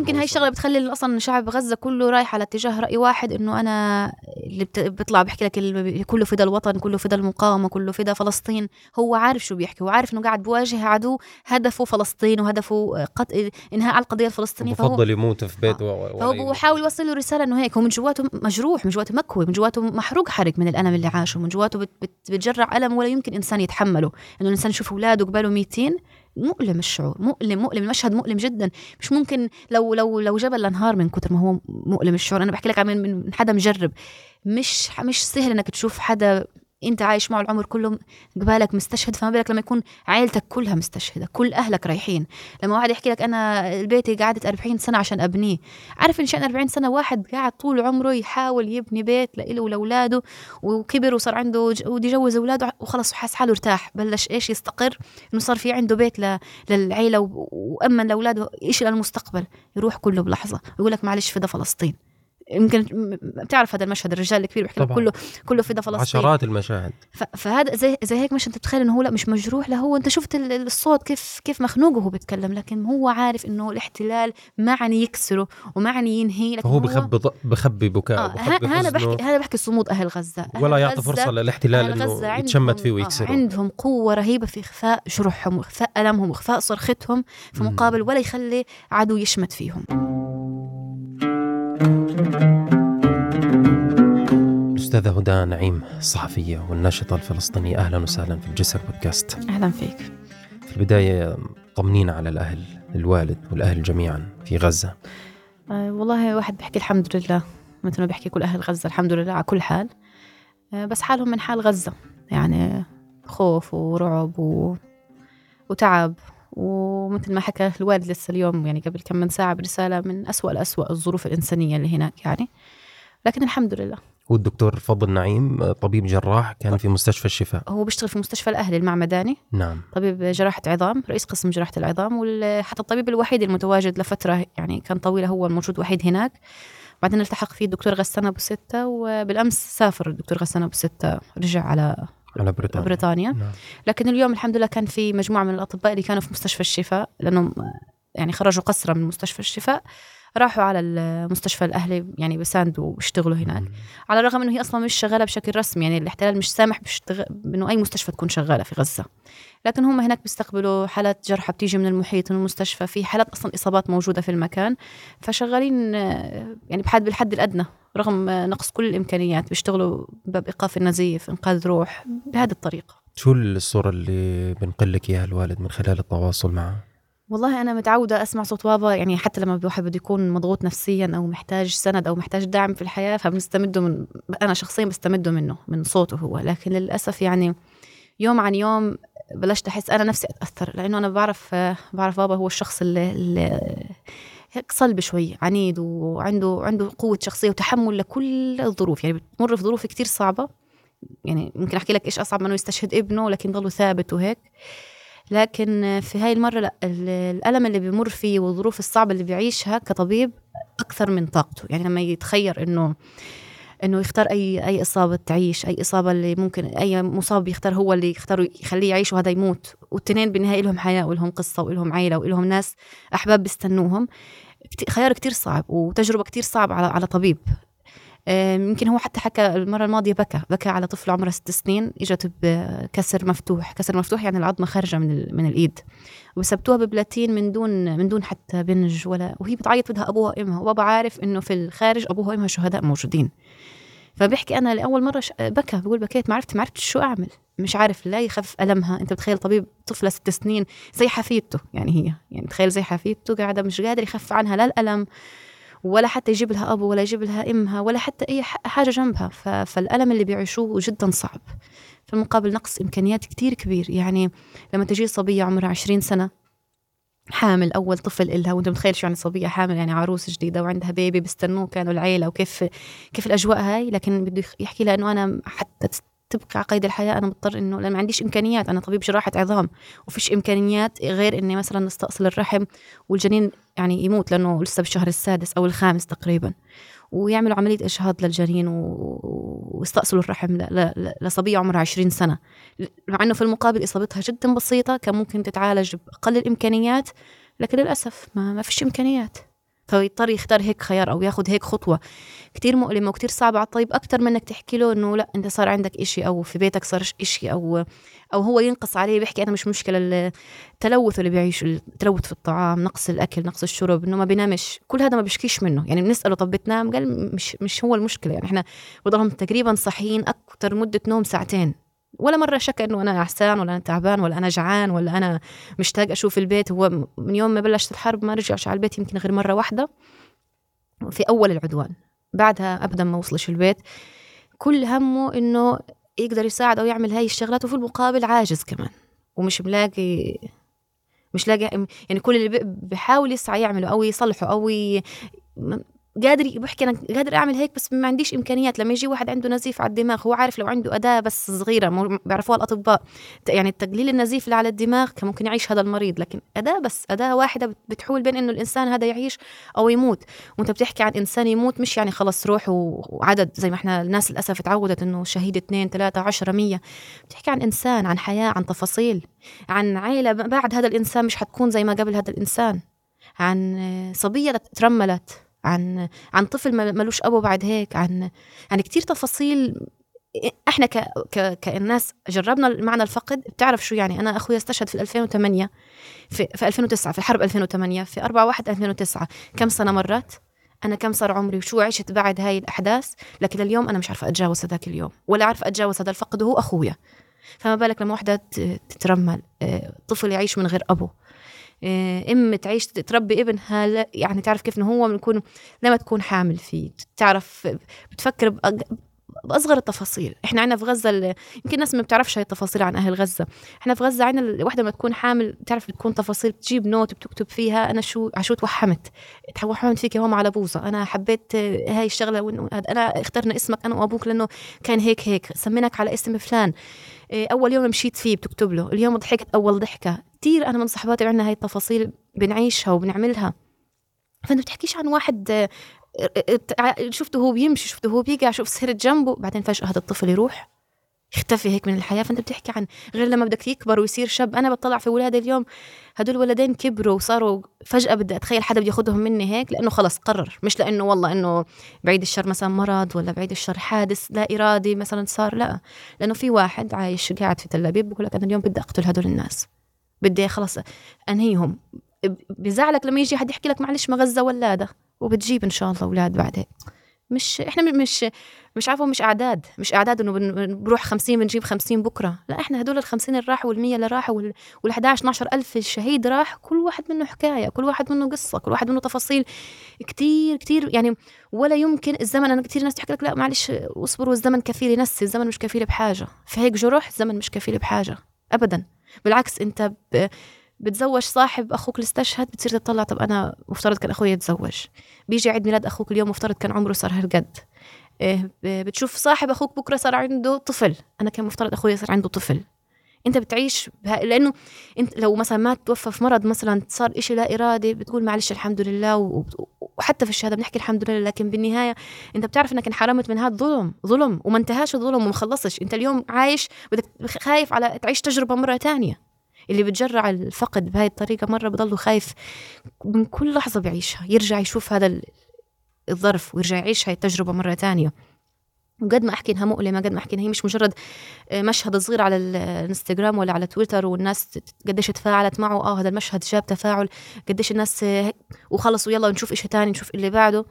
يمكن هاي الشغلة بتخلي أصلا شعب غزة كله رايح على اتجاه رأي واحد إنه أنا اللي بيطلع بيحكي لك كله فدا الوطن كله فدا المقاومة كله فدا فلسطين. هو عارف شو بيحكي هو عارف إنه قاعد بواجه عدو هدفه فلسطين وهدفه قط... إنهاء على القضية الفلسطينية. فهو بفضل يموت في بيته و- فهو بحاول يوصل له رسالة إنه هيك هو من جواته مجروح من جواته مكوي من جواته محروق حرق من الألم اللي عاشه من جواته بت بت بتجرع ألم ولا يمكن إنسان يتحمله. إنه الإنسان يشوف أولاده قباله ميتين مؤلم الشعور مؤلم مؤلم المشهد مؤلم جدا. مش ممكن لو لو لو جبل لانهار من كتر ما هو مؤلم الشعور. أنا بحكي لك عن من حدا مجرب. مش مش سهل إنك تشوف حدا أنت عايش معه العمر كله قبالك مستشهد فما بالك لما يكون عائلتك كلها مستشهدة كل أهلك رايحين. لما واحد يحكي لك أنا بيتي قعدت 40 سنة عشان أبنيه. عارف إن شأن 40 سنة واحد قاعد طول عمره يحاول يبني بيت لإله ولأولاده وكبر وصار عنده وده يجوز أولاده وخلص وحاس حاله ارتاح. بلش إيش يستقر؟ إنه صار في عنده بيت ل... للعيلة. وأمن لأولاده شيء للمستقبل يروح كله بلحظة. يقول لك معلش فدا فلسطين. يمكن بتعرف هذا المشهد الرجال الكبير بيحكي لك. كله كله فدا فلسطين عشرات المشاهد. فهذا زي زي هيك مش انت بتخيل إنه هو لا مش مجروح لا هو. انت شفت ال- ال- الصوت كيف كيف مخنوق وهو بيتكلم لكن هو عارف إنه الاحتلال معني يكسره ومعني ينهي لكن فهو هو بخبي ض- بخبي بكاء آه بخبي ه- هذا بحكي هذا بحكي صمود أهل غزة. أهل ولا يعطي فرصة للاحتلال إنه يتشمت فيه آه، ويكسره. عندهم قوة رهيبة في إخفاء جروحهم وإخفاء ألمهم وإخفاء صرختهم في. مقابل ولا يخلي عدو يشمت فيهم. الأستاذة هدى نعيم الصحفية والناشطة الفلسطينية أهلا وسهلا في الجسر بودكاست. أهلا فيك. في البداية طمنينا على الأهل الوالد والأهل جميعا في غزة. آه والله واحد بيحكي الحمد لله مثل ما بيحكي كل أهل غزة الحمد لله على كل حال. آه بس حالهم من حال غزة يعني خوف ورعب و... وتعب. ومثل ما حكى الوالد لسه اليوم يعني قبل كم من ساعة برسالة من أسوأ الأسوأ الظروف الإنسانية اللي هناك يعني. لكن الحمد لله. والدكتور فضل نعيم طبيب جراح كان في مستشفى الشفاء. هو بيشتغل في مستشفى الأهلي المعمداني. نعم. طبيب جراحة عظام رئيس قسم جراحة العظام وحتى الطبيب الوحيد المتواجد لفترة يعني كان طويلة هو الموجود وحيد هناك. بعدين التحق فيه الدكتور غسان أبو ستة وبالأمس سافر الدكتور غسان أبو ستة رجع على على بريطانيا. بريطانيا. نعم. لكن اليوم الحمد لله كان في مجموعة من الأطباء اللي كانوا في مستشفى الشفاء لأنهم يعني خرجوا قسرة من مستشفى الشفاء راحوا على المستشفى الأهلي يعني بيساندوا وبيشتغلوا هناك. على الرغم إنه هي أصلا مش شغالة بشكل رسمي يعني الاحتلال مش سامح بشتغل انه أي مستشفى تكون شغالة في غزة. لكن هم هناك بيستقبلوا حالات جرحى بتيجي من المحيط من المستشفى في حالات أصلا إصابات موجودة في المكان فشغالين يعني بحد بالحد الأدنى. رغم نقص كل الإمكانيات بيشتغلوا باب ايقاف النزيف إنقاذ روح بهذه الطريقة. شو الصورة اللي بنقل لك إياها الوالد من خلال التواصل معه؟ والله أنا متعودة أسمع صوت بابا يعني حتى لما الواحد بده يكون مضغوط نفسيا أو محتاج سند أو محتاج دعم في الحياة فبنستمده من أنا شخصيا بستمده منه من صوته هو. لكن للأسف يعني يوم عن يوم بلشت أحس أنا نفسي أتأثر لأنه أنا بعرف بعرف بابا هو الشخص اللي, اللي هيك صلب شوي عنيد وعنده عنده قوة شخصية وتحمل لكل الظروف. يعني بتمر في ظروف كتير صعبة. يعني ممكن أحكي لك إيش أصعب من إنه يستشهد ابنه لكن ضله ثابت وهيك. لكن في هاي المرة لا ال- الألم اللي بيمر فيه والظروف الصعبة اللي بيعيشها كطبيب أكثر من طاقته. يعني لما يتخير إنه إنه يختار أي أي إصابة تعيش أي إصابة اللي ممكن أي مصاب يختار هو اللي يختار يخليه يعيش وهذا يموت. والتنين بالنهاية لهم حياة ولهم قصة ولهم عيلة ولهم ناس أحباب بيستنوهم. خيار كتير صعب وتجربة كتير صعبة على على طبيب. يمكن هو حتى حكى المرة الماضية بكى بكى على طفل عمره ست سنين إجت بكسر مفتوح. كسر مفتوح يعني العظمة خارجة من من الإيد. وسبتوها ببلاتين من دون من دون حتى بنج ولا وهي بتعيط بدها أبوها وأمها. وبابا عارف إنه في الخارج أبوها وأمها شهداء موجودين. فبيحكي أنا لأول مرة ش- بكى بقول بكيت ما عرفت ما عرفت شو أعمل. مش عارف لا يخفف ألمها. أنت بتخيل طبيب طفلة ست سنين زي حفيدته يعني هي. يعني تخيل زي حفيدته قاعدة مش قادر يخفف عنها لا الألم ولا حتى يجيب لها أبو ولا يجيب لها أمها ولا حتى أي ح- حاجة جنبها. ف- فالألم اللي بيعيشوه جدا صعب. في المقابل نقص إمكانيات كتير كبير. يعني لما تجي صبية عمرها 20 سنة حامل أول طفل إلها وأنت متخيل شو يعني صبية حامل؟ يعني عروس جديدة وعندها بيبي بيستنوه كانوا العيلة وكيف كيف الأجواء هاي؟ لكن بده يحكي لها إنه أنا حتى تبقى على قيد الحياة أنا مضطر إنه لأن ما عنديش إمكانيات أنا طبيب جراحة عظام وفيش إمكانيات غير إني مثلا نستأصل الرحم والجنين يعني يموت لأنه لسه بالشهر السادس أو الخامس تقريبا. ويعملوا عملية إجهاض للجنين و- ويستأصلوا الرحم ل- ل- ل- لصبية عمرها 20 سنة. مع أنه في المقابل إصابتها جدا بسيطة كان ممكن تتعالج بأقل الإمكانيات لكن للأسف ما, ما فيش إمكانيات. فيضطر يختار هيك خيار أو ياخذ هيك خطوة. كتير مؤلمة وكتير صعبة. على الطبيب أكثر من انك تحكي له إنه لا إنت صار عندك إشي أو في بيتك صار إشي أو أو هو ينقص عليه بيحكي أنا مش مشكلة. التلوث اللي بيعيش التلوث في الطعام نقص الأكل نقص الشرب إنه ما بينامش. كل هذا ما بيشكيش منه. يعني بنسأله طب بتنام؟ قال مش مش هو المشكلة. يعني إحنا بضلهم تقريبا صحيين أكثر مدة نوم ساعتين. ولا مرة شك إنه أنا عسان ولا أنا تعبان ولا أنا جعان ولا أنا مشتاق أشوف البيت. هو من يوم ما بلشت الحرب ما رجعش على البيت يمكن غير مرة واحدة. في أول العدوان. بعدها أبدا ما وصلش البيت. كل همه إنه يقدر يساعد أو يعمل هاي الشغلات وفي المقابل عاجز كمان. ومش ملاقي مش لاقي يعني كل اللي بحاول يسعى يعمله أو يصلحه أو ي... قادر بحكي أنا قادر أعمل هيك بس ما عنديش إمكانيات. لما يجي واحد عنده نزيف على الدماغ هو عارف لو عنده أداة بس صغيرة بيعرفوها الأطباء. يعني التقليل النزيف اللي على الدماغ كان ممكن يعيش هذا المريض. لكن أداة بس أداة واحدة بتحول بين إنه الإنسان هذا يعيش أو يموت. وأنت بتحكي عن إنسان يموت مش يعني خلص روح وعدد زي ما إحنا الناس للأسف تعودت إنه شهيد اثنين ثلاثة عشرة مية. بتحكي عن إنسان عن حياة عن تفاصيل عن عائله بعد هذا الإنسان مش حتكون زي ما قبل هذا الإنسان. عن صبية ترملت. عن عن طفل ملوش ابو بعد هيك عن عن كثير تفاصيل. إحنا ك... ك... كالناس جربنا معنى الفقد. بتعرف شو يعني؟ أنا أخوي استشهد في 2008 في, في 2009 في الحرب 2008 في 4 1 2009 كم سنة مرت؟ أنا كم صار عمري؟ وشو عشت بعد هاي الأحداث؟ لكن اليوم أنا مش عارفة أتجاوز هذاك اليوم ولا عارفة أتجاوز هذا الفقد. وهو أخويا. فما بالك لما وحدة تترمل آه، طفل يعيش من غير أبو. آه، ام تعيش تربي ابنها يعني تعرف كيف إنه هو بنكون لما تكون حامل فيه. تعرف بتفكر بأصغر التفاصيل. إحنا عندنا في غزة يمكن الناس ما بتعرفش هاي التفاصيل عن أهل غزة. إحنا في غزة عندنا الوحده لما تكون حامل بتعرف بتكون تفاصيل بتجيب نوت بتكتب فيها أنا شو عشو توحمت توحمت فيك ماما على بوزة. أنا حبيت هاي الشغلة وإنه أنا اخترنا اسمك أنا وأبوك لأنه كان هيك هيك. سميناك على اسم فلان. أول يوم مشيت فيه بتكتب له. اليوم ضحكت أول ضحكة. كثير أنا من صحباتي عندنا هاي التفاصيل بنعيشها وبنعملها. فأنت بتحكيش عن واحد آه، آه، شفته هو بيمشي شفته هو بيقع شوف سهرت جنبه بعدين فجأة هذا الطفل يروح. يختفي هيك من الحياة. فأنت بتحكي عن غير لما بدك يكبر ويصير شاب. أنا بطلع في ولادي اليوم هدول الولدين كبروا وصاروا فجأة بدي أتخيل حدا بده مني هيك لأنه خلص قرر. مش لأنه والله إنه بعيد الشر مثلا مرض ولا بعيد الشر حادث لا إرادي مثلا صار لا. لأنه في واحد عايش قاعد في تل أبيب بقول لك أنا اليوم بدي أقتل هدول الناس. بدي خلص أنهيهم. بزعلك لما يجي حد يحكي لك معلش ما غزة ولاده وبتجيب إن شاء الله أولاد بعدين. مش إحنا مش مش عارفه مش أعداد مش أعداد إنه بنروح 50 بنجيب 50 بكرة. لا إحنا هدول ال 50 اللي راحوا وال 100 اللي راحوا وال 11 12 ألف الشهيد راح كل واحد منه حكاية كل واحد منه قصة كل واحد منه تفاصيل. كتير كتير يعني ولا يمكن الزمن أنا كثير ناس تحكي لك لا معلش اصبروا الزمن كفيل ينسي الزمن مش كفيل بحاجة. فهيك جروح الزمن مش كفيل بحاجة. ابدا. بالعكس أنت بتزوج صاحب أخوك اللي استشهد بتصير تطلع طب أنا مفترض كان أخوي يتزوج. بيجي عيد ميلاد أخوك اليوم مفترض كان عمره صار هالقد. إيه بتشوف صاحب أخوك بكرة صار عنده طفل. أنا كان مفترض أخوي صار عنده طفل. أنت بتعيش بها لأنه أنت لو مثلا ما توفى في مرض مثلا صار إشي لا ارادي بتقول معلش الحمد لله وحتى في الشهادة بنحكي الحمد لله لكن بالنهاية أنت بتعرف إنك انحرمت من هذا الظلم ظلم وما انتهاش الظلم وما خلصش. أنت اليوم عايش بدك خايف على تعيش تجربة مرة تانية. اللي بتجرع الفقد بهاي الطريقة مرة بضله خايف من كل لحظة بيعيشها يرجع يشوف هذا الظرف ويرجع يعيش هاي التجربة مرة تانية. وقد ما أحكي إنها مؤلمة قد ما أحكي إنها هي مش مجرد آه، مشهد صغير على الانستغرام ولا على تويتر والناس قديش تفاعلت معه آه هذا المشهد جاب تفاعل قديش الناس آه، وخلص ويلا نشوف شيء ثاني نشوف اللي بعده.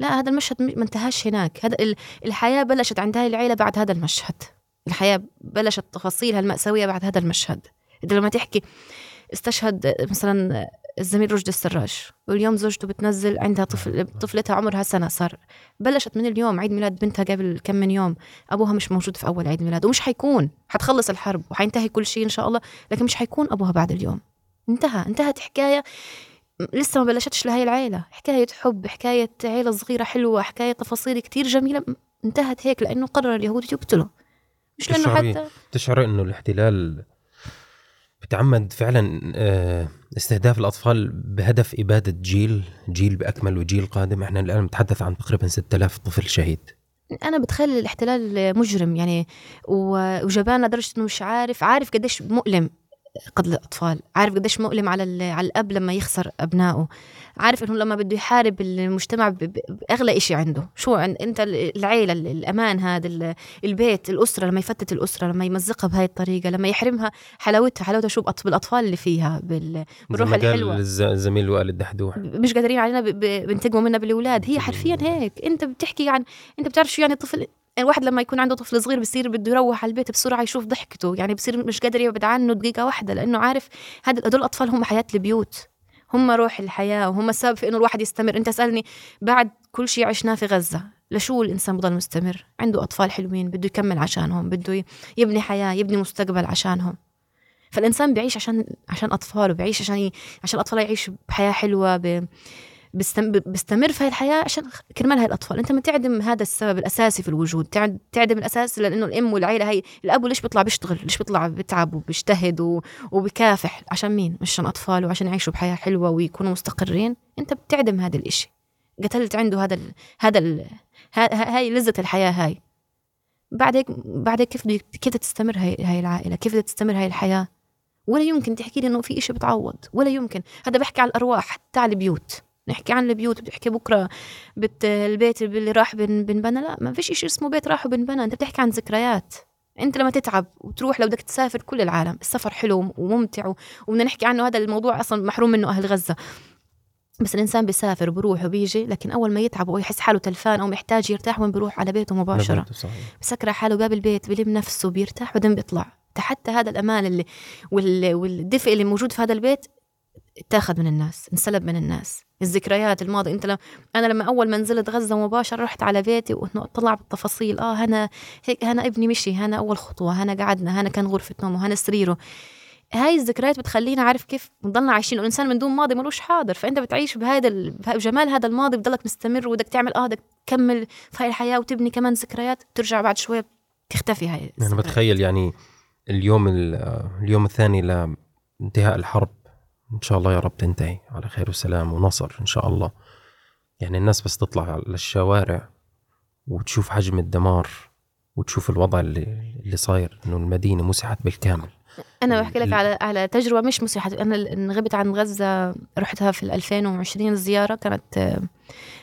لا هذا المشهد ما انتهاش هناك. هذا الحياة بلشت عند هاي العيلة بعد هذا المشهد. الحياة بلشت تفاصيلها المأساوية بعد هذا المشهد. انت لما تحكي استشهد مثلا الزميل رشدي السراج واليوم زوجته بتنزل عندها طفل طفلتها عمرها سنة صار بلشت من اليوم عيد ميلاد بنتها قبل كم من يوم أبوها مش موجود في أول عيد ميلاد ومش حيكون حتخلص الحرب وحينتهي كل شيء إن شاء الله لكن مش حيكون أبوها بعد اليوم. انتهى انتهت حكاية لسه ما بلشتش لهي العيلة حكاية حب حكاية عيلة صغيرة حلوة حكاية تفاصيل كتير جميلة انتهت هيك لأنه قرر اليهود يقتله مش لأنه حتى تشعري إنه الاحتلال بتعمد فعلا آه، استهداف الأطفال بهدف إبادة جيل جيل بأكمل وجيل قادم. إحنا الآن نتحدث عن تقريبا 6000 طفل شهيد. أنا بتخيل الاحتلال مجرم يعني وجبان لدرجه إنه مش عارف عارف قديش مؤلم. قتل الأطفال. عارف قديش مؤلم على على الأب لما يخسر أبنائه. عارف إنه لما بده يحارب المجتمع باغلى إشي عنده. شو أنت العيلة الأمان هذا البيت الأسرة لما يفتت الأسرة لما يمزقها بهاي الطريقة لما يحرمها حلاوتها حلاوتها شو؟ بالأطفال اللي فيها بالروح الحلوة. الزميل وائل الدحدوح. مش قادرين علينا بنتقموا منا بالأولاد. هي حرفيا هيك. أنت بتحكي عن أنت بتعرف شو يعني طفل؟ الواحد لما يكون عنده طفل صغير بصير بده يروح على البيت بسرعة يشوف ضحكته يعني بصير مش قادر يبعد عنه دقيقة واحدة لأنه عارف هذا هدول الأطفال هم حياة البيوت هم روح الحياة وهم السبب في إنه الواحد يستمر أنت سالني بعد كل شيء عشناه في غزة لشو الإنسان بضل مستمر عنده أطفال حلوين بده يكمل عشانهم بده يبني حياة يبني مستقبل عشانهم فالإنسان بيعيش عشان عشان أطفاله بيعيش عشان. عشان اطفاله يعيشوا بحياة حلوة ب... بيستمر في هاي الحياة عشان كرمال هاي الأطفال. أنت ما تعدم هذا السبب الأساسي في الوجود. تعدم الأساس لأنه الأم والعيلة هي الأب ليش بيطلع بيشتغل؟ ليش بيطلع بيتعب وبيجتهد. وبكافح عشان مين؟ مش عشان اطفاله وعشان يعيشوا بحياة حلوة ويكونوا مستقرين؟ أنت بتعدم هذا الإشي. قتلت عنده هذا ال... هذا ال... هاي لذة الحياة هاي. بعد هيك بعد هيك كيف كيف تستمر هاي هاي العائلة؟ كيف تستمر هاي الحياة؟ ولا يمكن تحكي لي إنه في إشي بتعوض. ولا يمكن. هذا بحكي على الأرواح حتى على البيوت. نحكي عن البيوت بتحكي بكرة بت البيت اللي راح بنبنى لا ما فيش شيء اسمه بيت راح وبنبنى أنت بتحكي عن ذكريات. أنت لما تتعب وتروح لو بدك تسافر كل العالم السفر حلو وممتع وبدنا نحكي عنه. هذا الموضوع أصلا محروم منه أهل غزة. بس الإنسان بيسافر بروح وبيجي لكن أول ما يتعب ويحس حاله تلفان أو محتاج يرتاح وين بيروح؟ على بيته مباشرة. بسكر حاله باب البيت بلم نفسه بيرتاح بعدين بيطلع. حتى هذا الامان اللي والدفء اللي موجود في هذا البيت اتاخذ من الناس انسلب من الناس. الذكريات الماضي. انت لما أنا لما أول ما نزلت غزة مباشرة رحت على بيتي وطلع بالتفاصيل. آه هنا هيك هنا ابني مشي هنا أول خطوة هنا قعدنا هنا كان غرفة نومه هنا سريره. هاي الذكريات بتخلينا عارف كيف بنضلنا عايشين. الانسان من دون ماضي ملوش حاضر. فأنت بتعيش بهذا بجمال هذا الماضي بضلك مستمر وبدك تعمل آه بدك تكمل في هاي الحياة وتبني كمان ذكريات. ترجع بعد شوية تختفي هاي أنا بتخيل يعني اليوم اليوم الثاني لانتهاء الحرب. إن شاء الله يا رب تنتهي على خير وسلام ونصر إن شاء الله. يعني الناس بس تطلع للشوارع وتشوف حجم الدمار وتشوف الوضع اللي اللي صاير إنه المدينة مسحت بالكامل. أنا بحكي لك على على تجربة مش مسحت. أنا غبت عن غزة رحتها في 2020 الزياره كانت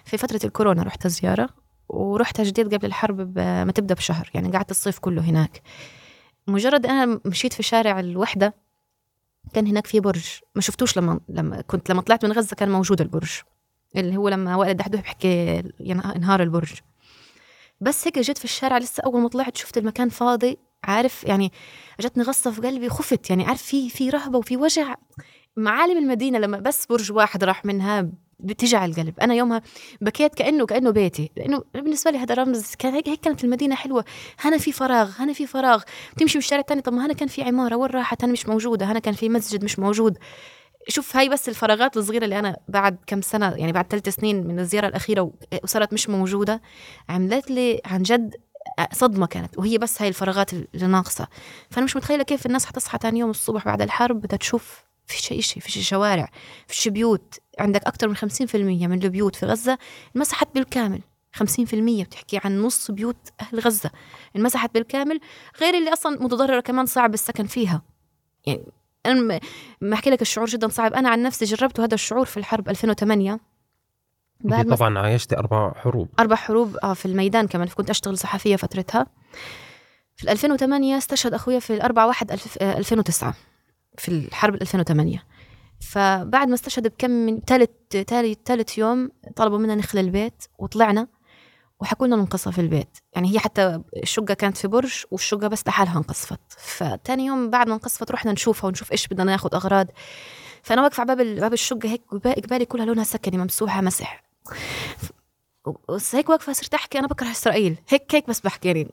في فترة الكورونا رحت زيارة. ورحتها جديد قبل الحرب ما تبدأ بشهر. يعني قعدت الصيف كله هناك. مجرد أنا مشيت في شارع الوحدة كان هناك في برج. ما شفتوش لما لما كنت لما طلعت من غزة كان موجود البرج. اللي هو لما وائل الدحدوح بحكي انهار البرج. بس هيك جيت في الشارع لسه أول ما طلعت شفت المكان فاضي. عارف يعني جتني غصة في قلبي خفت. يعني عارف في في رهبة وفي وجع. معالم المدينة لما بس برج واحد راح منها بتجع القلب. أنا يومها بكيت كانه كأنه بيتي. لأنه بالنسبة لي هذا رمز كان هيك, كانت المدينة حلوة. هنا في فراغ هنا في فراغ. تمشي بالشارع الثاني طب ما هنا كان في عمارة وين راحت؟ هنا مش موجودة. هنا كان في مسجد مش موجود. شوف هاي بس الفراغات الصغيرة اللي أنا بعد كم سنة يعني بعد ثلاث سنين من الزيارة الأخيرة وصارت مش موجودة عملت لي عن جد صدمة كانت. وهي بس هاي الفراغات اللي ناقصة. فأنا مش متخيلة كيف الناس حتصحى ثاني يوم الصبح بعد الحرب بدها تشوف في شيء شيء في شوارع في بيوت. عندك أكثر من 50% من البيوت في غزة انمسحت بالكامل. 50% بتحكي عن نص بيوت أهل غزة انمسحت بالكامل غير اللي أصلا متضررة كمان صعب السكن فيها. يعني أنا ما أحكي لك الشعور جدا صعب. أنا عن نفسي جربت هذا الشعور في الحرب 2008 بعد طبعا عايشت أربع حروب. أربع حروب آه في الميدان كمان. كنت أشتغل صحفية فترتها. في 2008 استشهد أخويا في الأربعة واحد 2009 في الحرب 2008 فبعد ما استشهد بكم من ثالث ثالث ثالث يوم طلبوا منا نخلى البيت وطلعنا وحكوا لنا ننقصها في البيت. يعني هي حتى الشقة كانت في برج والشقة بس لحالها انقصفت. فتاني يوم بعد ما انقصفت رحنا نشوفها ونشوف إيش بدنا ناخذ أغراض. فأنا واقفة على باب باب الشقة هيك قبالي كلها لونها سكني ممسوحة مسح. هيك واقفة صرت أحكي أنا بكره إسرائيل. هيك هيك بس بحكي يعني.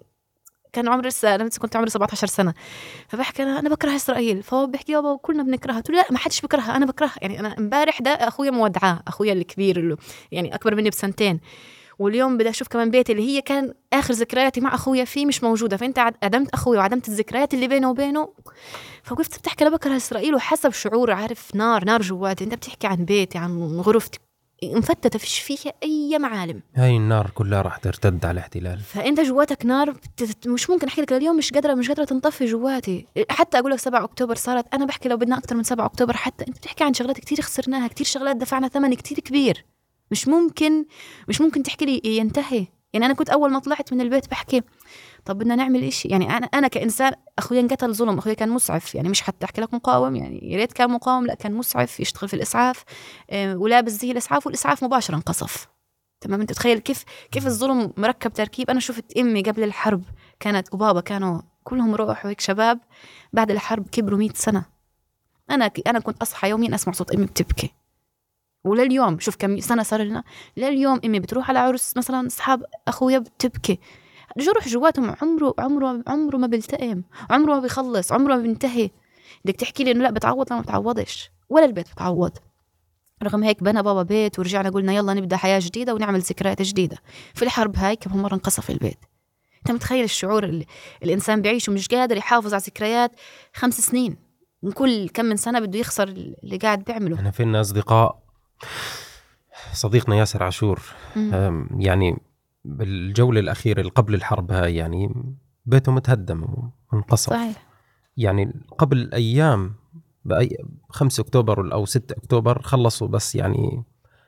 كان عمري لسه أنا كنت عمري 17 سنة. فبحكي أنا أنا بكره إسرائيل. فهو بيحكي يابا كلنا بنكرهها. قلت له لا ما حدش بكرهها أنا بكرهها. يعني أنا امبارح ده أخويا مودعاه أخويا الكبير اللي يعني أكبر مني بسنتين. واليوم بدي أشوف كمان بيتي اللي هي كان آخر ذكرياتي مع أخويا فيه مش موجودة. فأنت عدمت أخويا وعدمت الذكريات اللي بينه وبينه. فوقفت بتحكي أنا بكره إسرائيل. وحسب شعور عارف نار نار جواتي. أنت بتحكي عن بيتي عن غرفتي. مفتتة فيش فيها أي معالم. هاي النار كلها راح ترتد على الاحتلال. فأنت جواتك نار بت- مش ممكن أحكي لك لليوم مش قادره مش قادرة تنطفي جواتي. حتى أقول لك 7 أكتوبر صارت أنا بحكي لو بدنا أكثر من 7 أكتوبر حتى أنت بتحكي عن شغلات كتير خسرناها كتير شغلات دفعنا ثمن كتير كبير. مش ممكن مش ممكن تحكي لي ينتهي. يعني أنا كنت أول ما طلعت من البيت بحكي طب بدنا نعمل إشي. يعني أنا أنا كإنسان اخويا انقتل ظلم اخويا كان مسعف. يعني مش حتى أحكي لك مقاوم يعني يا ريت كان مقاوم لا كان مسعف يشتغل في الإسعاف آه، ولابس زي الإسعاف والإسعاف مباشره انقصف. تمام؟ أنت تخيل كيف كيف الظلم مركب تركيب. أنا شفت أمي قبل الحرب كانت وبابا كانوا كلهم روح وهيك شباب بعد الحرب كبروا 100 سنة. أنا أنا كنت أصحى يوميا أسمع صوت أمي بتبكي. ولليوم شوف كم سنة صار لنا. لليوم أمي بتروح على عرس مثلا أصحاب أخويا بتبكي. جرح جواتهم عمره عمره عمره ما بيلتئم عمره ما بيخلص عمره ما بينتهي. بدك تحكي لي إنه لا بتعوض؟ لا ما بتعوضش. ولا البيت بتعوض. رغم هيك بنى بابا بيت ورجعنا قلنا يلا نبدأ حياة جديدة ونعمل ذكريات جديدة. في الحرب هاي كم مرة انقصف البيت. أنت متخيل الشعور اللي الإنسان بيعيشه مش قادر يحافظ على ذكريات خمس سنين. من كل كم من سنة بده يخسر اللي قاعد بيعمله. إحنا فينا أصدقاء صديقنا ياسر عاشور يعني بالجولة الأخيرة اللي قبل الحرب هاي يعني بيته متهدم وانقصف صحيح. يعني قبل أيام بأي 5 أكتوبر أو 6 أكتوبر خلصوا بس يعني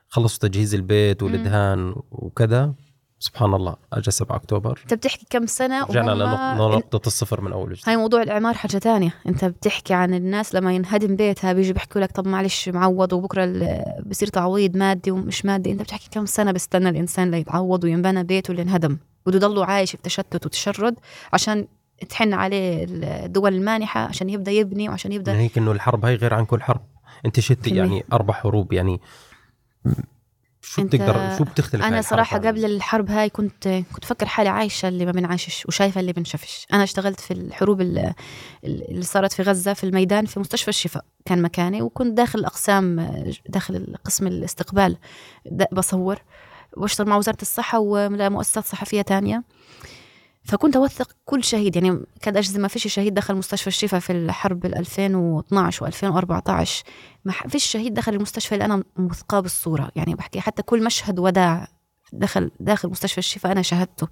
خلصوا تجهيز البيت والدهان وكذا. سبحان الله أجا 7 أكتوبر. أنت بتحكي كم سنة رجعنا وهم- لنق- لنقطة الصفر من أول وجديد. هاي موضوع الإعمار حاجة تانية أنت بتحكي عن الناس لما ينهدم بيتها بيجي بيحكوا لك طب معلش معوض وبكرة ال- بصير تعويض مادي ومش مادي. أنت بتحكي كم سنة بستنى الإنسان ليتعوض وينبنى بيته اللي انهدم بده يضله عايش في تشتت وتشرد عشان تحن عليه الدول المانحة عشان يبدأ يبني وعشان من يبدأ هيك إنه الحرب هاي غير عن كل حرب. أنت شتي. يعني أربع حروب يعني شو بتقدر شو بتختلف صراحة عن- قبل الحرب هاي كنت كنت فكر حالي عايشة اللي ما بنعاشش وشايفة اللي بنشافش أنا اشتغلت في الحروب ال- اللي صارت في غزة في الميدان في مستشفى الشفاء كان مكاني وكنت داخل الأقسام داخل قسم الاستقبال بصور وأشتغل مع وزارة الصحة ومؤسسات صحفية تانية. فكنت أوثق كل شهيد. يعني كاد أجزم ما فيش شهيد دخل مستشفى الشفاء في الحرب ال 2012 و2014 ما فيش شهيد دخل المستشفى اللي أنا موثقاه بالصورة. يعني بحكي حتى كل مشهد وداع دخل داخل مستشفى الشفاء أنا شاهدته.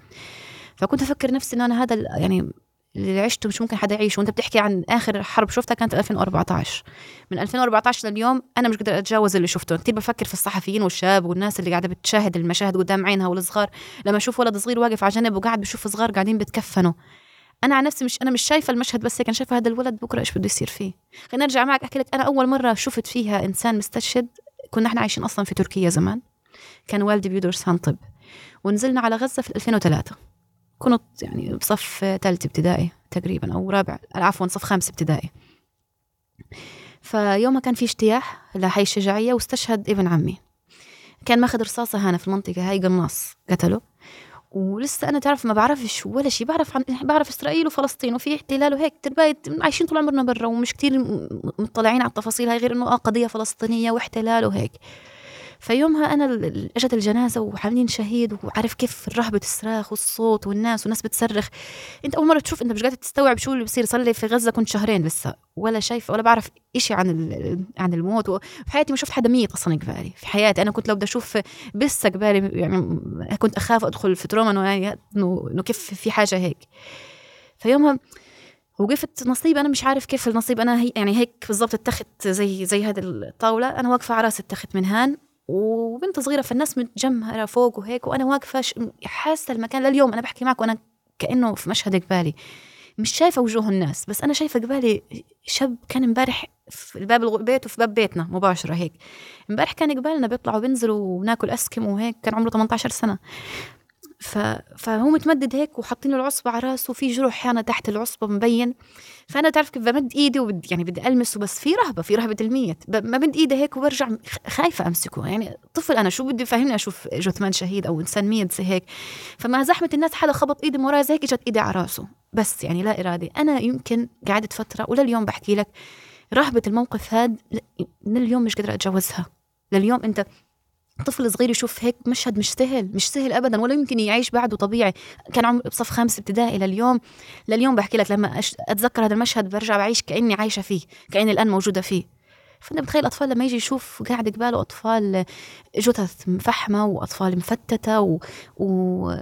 فكنت أفكر نفسي إنه أنا هذا يعني اللي عشته مش ممكن حدا يعيشه. وانت بتحكي عن آخر حرب شفتها كانت 2014 من 2014 لليوم أنا مش قادر أتجاوز اللي شفته. كثير بفكر في الصحفيين والشباب والناس اللي قاعدة بتشاهد المشاهد قدام عينها والصغار لما أشوف ولد صغير واقف على جنب وقاعد بشوف صغار قاعدين بتكفنوا. أنا عن نفسي مش أنا مش شايفة المشهد بس هيك أنا شايفة هذا الولد بكرة إيش بده يصير فيه. خليني أرجع معك أحكي لك أنا أول مرة شفت فيها إنسان مستشهد. كنا إحنا عايشين أصلا في تركيا زمان. كان والدي بيدرس هندطب ونزلنا على غزة في 2003 كنت يعني بصف ثالث ابتدائي تقريبا أو رابع عفوا صف خامس ابتدائي. فيومها كان في اجتياح لحي الشجاعية واستشهد ابن عمي. كان ماخذ رصاصة هنا في المنطقة هاي قناص قتله. ولسه أنا تعرف ما بعرفش ولا شيء بعرف عن بعرف إسرائيل وفلسطين وفي احتلال وهيك. ترباية عايشين طول عمرنا برا ومش كتير مطلعين على التفاصيل هاي غير إنه آه قضية فلسطينية واحتلال وهيك. فيومها أنا إجت الجنازة وحاملين شهيد وعارف كيف رهبة الصراخ والصوت والناس والناس بتصرخ. أنت أول مرة تشوف أنت مش قادر تستوعب شو اللي بصير. صار لي في غزة كنت شهرين لسه ولا شايفة ولا بعرف إشي عن عن الموت. وفي حياتي ما شفت حدا ميت أصلا قبالي. في حياتي أنا كنت لو بدي أشوف بس قبالي يعني كنت أخاف أدخل في تروما إنه يعني إنه كيف في حاجة هيك. فيومها وقفت نصيب. أنا مش عارف كيف النصيب. أنا هي يعني هيك بالضبط اتخذت زي زي هذه الطاولة. أنا واقفة على رأس اتخذت من هان وبنت صغيرة فالناس متجمهرة فوق وهيك وأنا واقفة ش- حاسة المكان. لليوم أنا بحكي معك وأنا كأنه في مشهد قبالي مش شايفة وجوه الناس بس أنا شايفة قبالي شاب كان امبارح في الغ- بيته في باب بيتنا مباشرة هيك. امبارح كان قبالنا بيطلعوا بينزلوا وناكل اسكم وهيك كان عمره 18 سنة. ف... فهو متمدد هيك وحاطين له العصبة على راسه وفي جروح هنا تحت العصبة مبين. فأنا تعرف كيف بمد إيدي وبد يعني بدي ألمسه بس في رهبة في رهبة الميت ب- بمد إيدي هيك وبرجع خايفة أمسكه. يعني طفل أنا شو بدي يفهمني أشوف جثمان شهيد أو إنسان ميت زي هيك. فمع زحمة الناس حدا خبط إيدي من وراي زي هيك إجت إيدي على راسه. بس يعني لا إرادي أنا يمكن قعدت فترة ولليوم بحكي لك رهبة الموقف هاد لليوم مش قادرة أتجاوزها. لليوم أنت طفل صغير يشوف هيك مشهد مش سهل مش سهل ابدا ولا يمكن يعيش بعده طبيعي. كان عمري بصف خامس ابتدائي لليوم لليوم بحكي لك لما أتذكر هذا المشهد برجع بعيش كأني عايشة فيه كأني الآن موجودة فيه. فانت بتخيل الاطفال لما يجي يشوف قاعد قباله أطفال جثث مفحمة وأطفال مفتتة و... و...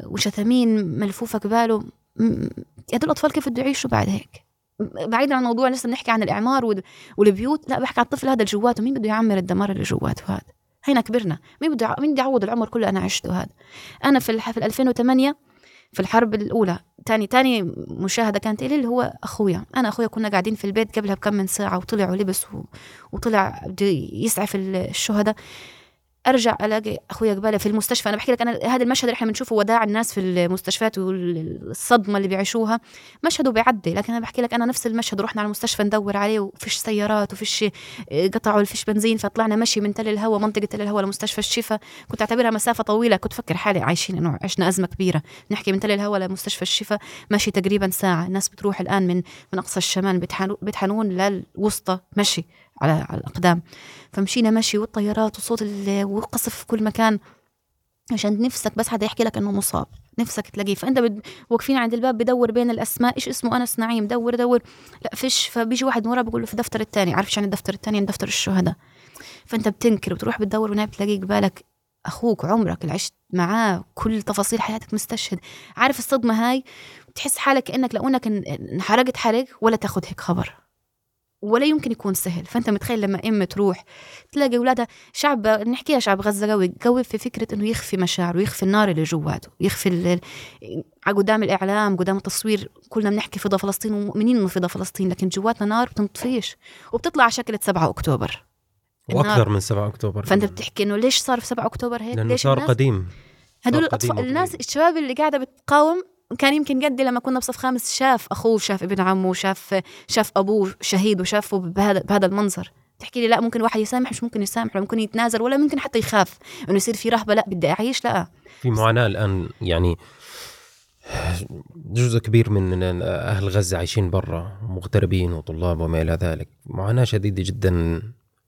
وشتامين ملفوفة قباله. هدول الأطفال كيف بده يعيشوا بعد هيك؟ بعيدا عن موضوع لسه بنحكي عن الإعمار والبيوت لا بحكي عن الطفل هذا اللي جواته. مين بده يعمر الدمار اللي جواته هذا؟ هينا كبرنا. مين بده مين بده يعوض العمر كله أنا عشته هذا؟ أنا في في 2008 في الحرب الأولى تاني تاني مشاهدة كانت لي اللي هو أخويا. أنا أخويا كنا قاعدين في البيت قبلها بكم من ساعة وطلع ولبس وطلع بده يسعف الشهداء. أرجع ألاقي أخويا قبالي في المستشفى. أنا بحكي لك أنا هذا المشهد اللي إحنا بنشوفه وداع الناس في المستشفيات والصدمة اللي بيعيشوها. مشهده بيعدي لكن أنا بحكي لك أنا نفس المشهد رحنا على المستشفى ندور عليه وفيش سيارات وفيش قطعوا فيش بنزين فطلعنا مشي من تل الهواء منطقة تل الهواء لمستشفى الشفا. كنت أعتبرها مسافة طويلة كنت فكر حالي عايشين إنه عشنا أزمة كبيرة. نحكي من تل الهواء لمستشفى الشفا ماشي تقريبا ساعة. الناس بتروح الآن من من أقصى الشمال بيتحنون للوسطى مشي. على على الأقدام. فمشينا مشي والطيارات وصوت والقصف في كل مكان. عشان نفسك بس حدا يحكي لك إنه مصاب. نفسك تلاقيه. فأنت بد... واقفين عند الباب بدور بين الأسماء. إيش اسمه؟ أنس نعيم. دور دور. لا فيش. فبيجي واحد ورا بقول له في الدفتر الثاني عارف عن الدفتر الثاني عند دفتر الشهداء. فأنت بتنكر وتروح بتدور ونايم بتلاقيه قبالك أخوك عمرك اللي عشت معاه كل تفاصيل حياتك مستشهد. عارف الصدمة هاي؟ تحس حالك كانك لو إنك انحرقت حرق ولا تاخذ هيك خبر. ولا يمكن يكون سهل. فأنت متخيل لما ام تروح تلاقي أولادها شعب نحكيها شعب غزة قوي قوي في فكرة إنه يخفي مشاعره ويخفي النار اللي جواته يخفي قدام الإعلام قدام التصوير. كلنا بنحكي فضا فلسطين ومؤمنين إنه فضا فلسطين لكن جواتنا نار بتنطفيش وبتطلع على شكل 7 أكتوبر. وأكثر من 7 أكتوبر فأنت بتحكي إنه ليش صار في 7 أكتوبر هيك؟ لأنه ليش صار قديم. هدول الأطفال الناس الشباب اللي قاعدة بتقاوم كان يمكن قدي لما كنا بصف خامس شاف أخوه شاف ابن عمه شاف شاف أبوه شهيد وشافه بهذا بهذا المنظر. تحكي لي لا ممكن واحد يسامح مش ممكن يسامح ولا ممكن يتنازل ولا ممكن حتى يخاف إنه يصير في رهبة لا بدي أعيش لا. في معاناة الآن يعني جزء كبير من أهل غزة عايشين برا مغتربين وطلاب وما إلى ذلك. معاناة شديدة جدا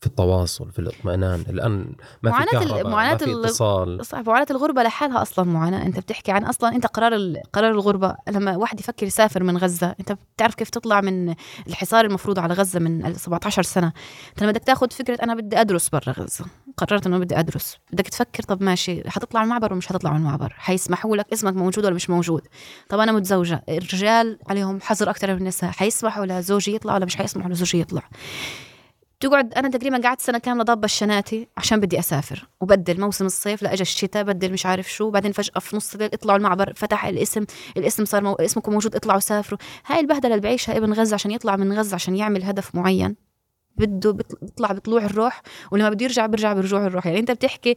في التواصل في الاطمئنان. الآن ما معاناة في كهرباء معاناة ما في اتصال. صح معاناة الغربة لحالها أصلا معاناة. أنت بتحكي عن أصلا أنت قرار قرار الغربة. لما واحد يفكر يسافر من غزة أنت بتعرف كيف تطلع من الحصار المفروض على غزة من 17 سنة. أنت لما بدك تاخذ فكرة أنا بدي أدرس برا غزة قررت إنه بدي أدرس. بدك تفكر طب ماشي حتطلع المعبر ولا مش حتطلع من المعبر حيسمحوا لك اسمك موجود ولا مش موجود؟ طب أنا متزوجة الرجال عليهم حظر أكثر من النساء حيسمحوا لزوجي يطلع ولا مش حيسمحوا لزوجي يطلع؟ تقعد أنا تقريبا قعدت سنة كاملة ضابة الشناتي عشان بدي أسافر وبدل موسم الصيف لا اجى الشتاء بدل مش عارف شو بعدين فجأة في نص الليل اطلعوا المعبر فتح الاسم الاسم صار مو... اسمكم موجود اطلعوا سافروا. هاي البهدلة اللي بعيشها ابن غزة عشان يطلع من غزة عشان يعمل هدف معين. بده بيطلع بطلوع الروح ولما بده يرجع بيرجع برجوع الروح. يعني انت بتحكي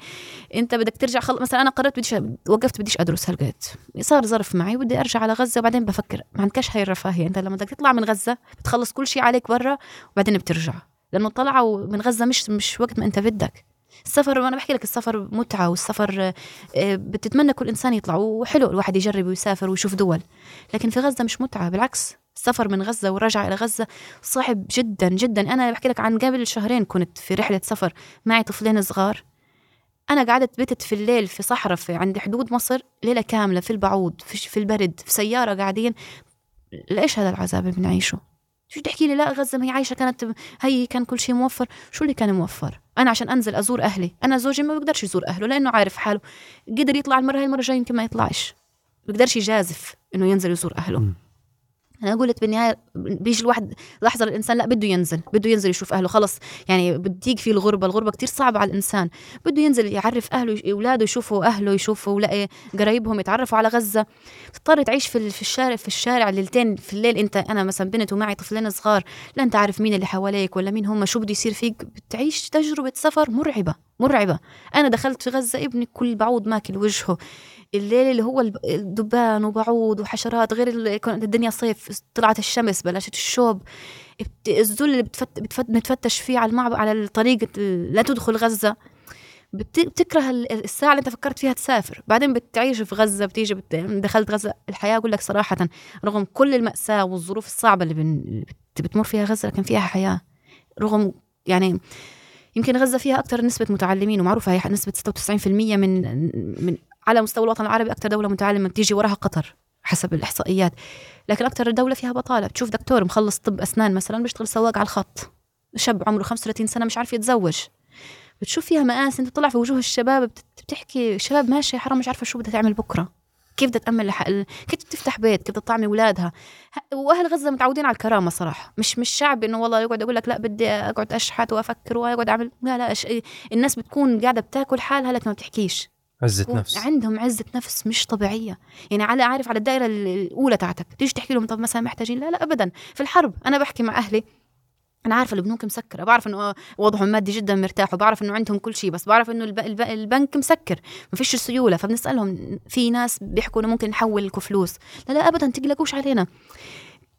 انت بدك ترجع خل... مثلا أنا قررت بديش وقفت بديش أدرس هالقد. صار ظرف معي بدي أرجع على غزة وبعدين بفكر ما عندكش هاي الرفاهية. انت لما بدك تطلع من غزة بتخلص كل شيء عليك برا وبعدين بترجع. لأنه طلعوا من غزة مش مش وقت ما أنت بدك. السفر وأنا بحكي لك السفر متعة والسفر آه، بتتمنى كل إنسان يطلع وحلو الواحد يجرب ويسافر ويشوف دول. لكن في غزة مش متعة بالعكس. السفر من غزة والرجعه إلى غزة صعب جدا جدا. أنا بحكي لك عن قبل شهرين كنت في رحلة سفر معي طفلين صغار. أنا قعدت بتت في الليل في صحراء في عند حدود مصر ليلة كاملة في البعوض في, في البرد في سيارة قاعدين. ليش هذا العذاب اللي بنعيشه؟ شو تحكي لي؟ لا غزة ما هي عايشة كانت هي كان كل شيء موفر. شو اللي كان موفر؟ أنا عشان أنزل أزور أهلي. أنا زوجي ما بقدرش يزور أهله لأنه عارف حاله. قدر يطلع المرة هاي المرة الجاية يمكن ما يطلعش. بقدرش يجازف إنه ينزل يزور أهله. أنا قلت بالنهاية بيجي الواحد لحظه الإنسان لا بده ينزل بده ينزل يشوف أهله خلص. يعني بتيجي فيه الغربة الغربة كتير صعبة على الإنسان. بده ينزل يعرف أهله أولاده يشوفوا أهله يشوفوا لا قرايبهم يتعرفوا على غزة. تضطر تعيش في في الشارع في الشارع ليلتين في الليل أنت أنا مثلا بنت ومعي طفلين صغار لا أنت عارف مين اللي حواليك ولا مين هم شو بده يصير فيك؟ بتعيش تجربة سفر مرعبة. مرعبة. أنا دخلت في غزة ابني كل بعوض ماكل وجهه. الليل اللي هو الدبان وبعوض وحشرات غير الدنيا صيف طلعت الشمس بلشت الشوب. الذل اللي بتفت بتفت بتفتش فيه على المعبر على الطريق لا تدخل غزة. بتكره الساعة اللي أنت فكرت فيها تسافر. بعدين بتعيش في غزة بتيجي بت... دخلت غزة الحياة أقول لك صراحة رغم كل المأساة والظروف الصعبة اللي. بتمر فيها غزة لكن فيها حياة. رغم يعني يمكن غزة فيها أكثر نسبة متعلمين ومعروفة هي نسبة 96% من من على مستوى الوطن العربي أكثر دولة متعلمة بتيجي وراها قطر حسب الإحصائيات. لكن أكثر دولة فيها بطالة. بتشوف دكتور مخلص طب أسنان مثلا بيشتغل سواق على الخط. شاب عمره 35 سنة مش عارف يتزوج. بتشوف فيها مآسي أنت بتطلع في وجوه الشباب بت- بتحكي شباب ماشي حرام مش عارفة شو بدها تعمل بكرة. كيف بدها تأمن لح... كيف تفتح بيت كيف بدها تطعمي أولادها. وأهل غزة متعودين على الكرامة صراحة. مش مش شعب إنه والله يقعد يقول لك لا بدي أقعد أشحت وأفكر وأقعد أعمل لا لا أش... الناس بتكون قاعدة بتاكل حالها لكن ما بتحكيش. عزة نفس. عندهم عزة نفس مش طبيعية. يعني على عارف على الدائرة ال- الأولى تاعتك. تيجي تحكي لهم طب مثلا محتاجين لا لا أبدا. في الحرب أنا بحكي مع أهلي أنا عارفة البنوك مسكرة بعرف إنه وضعهم مادي جدا مرتاح وبعرف إنه عندهم كل شيء بس بعرف إنه الب... الب... البنك مسكر ما فيش سيولة فبنسألهم في ناس بيحكوا إنه ممكن نحول لكم فلوس. لا لا أبدا تقلقوش علينا.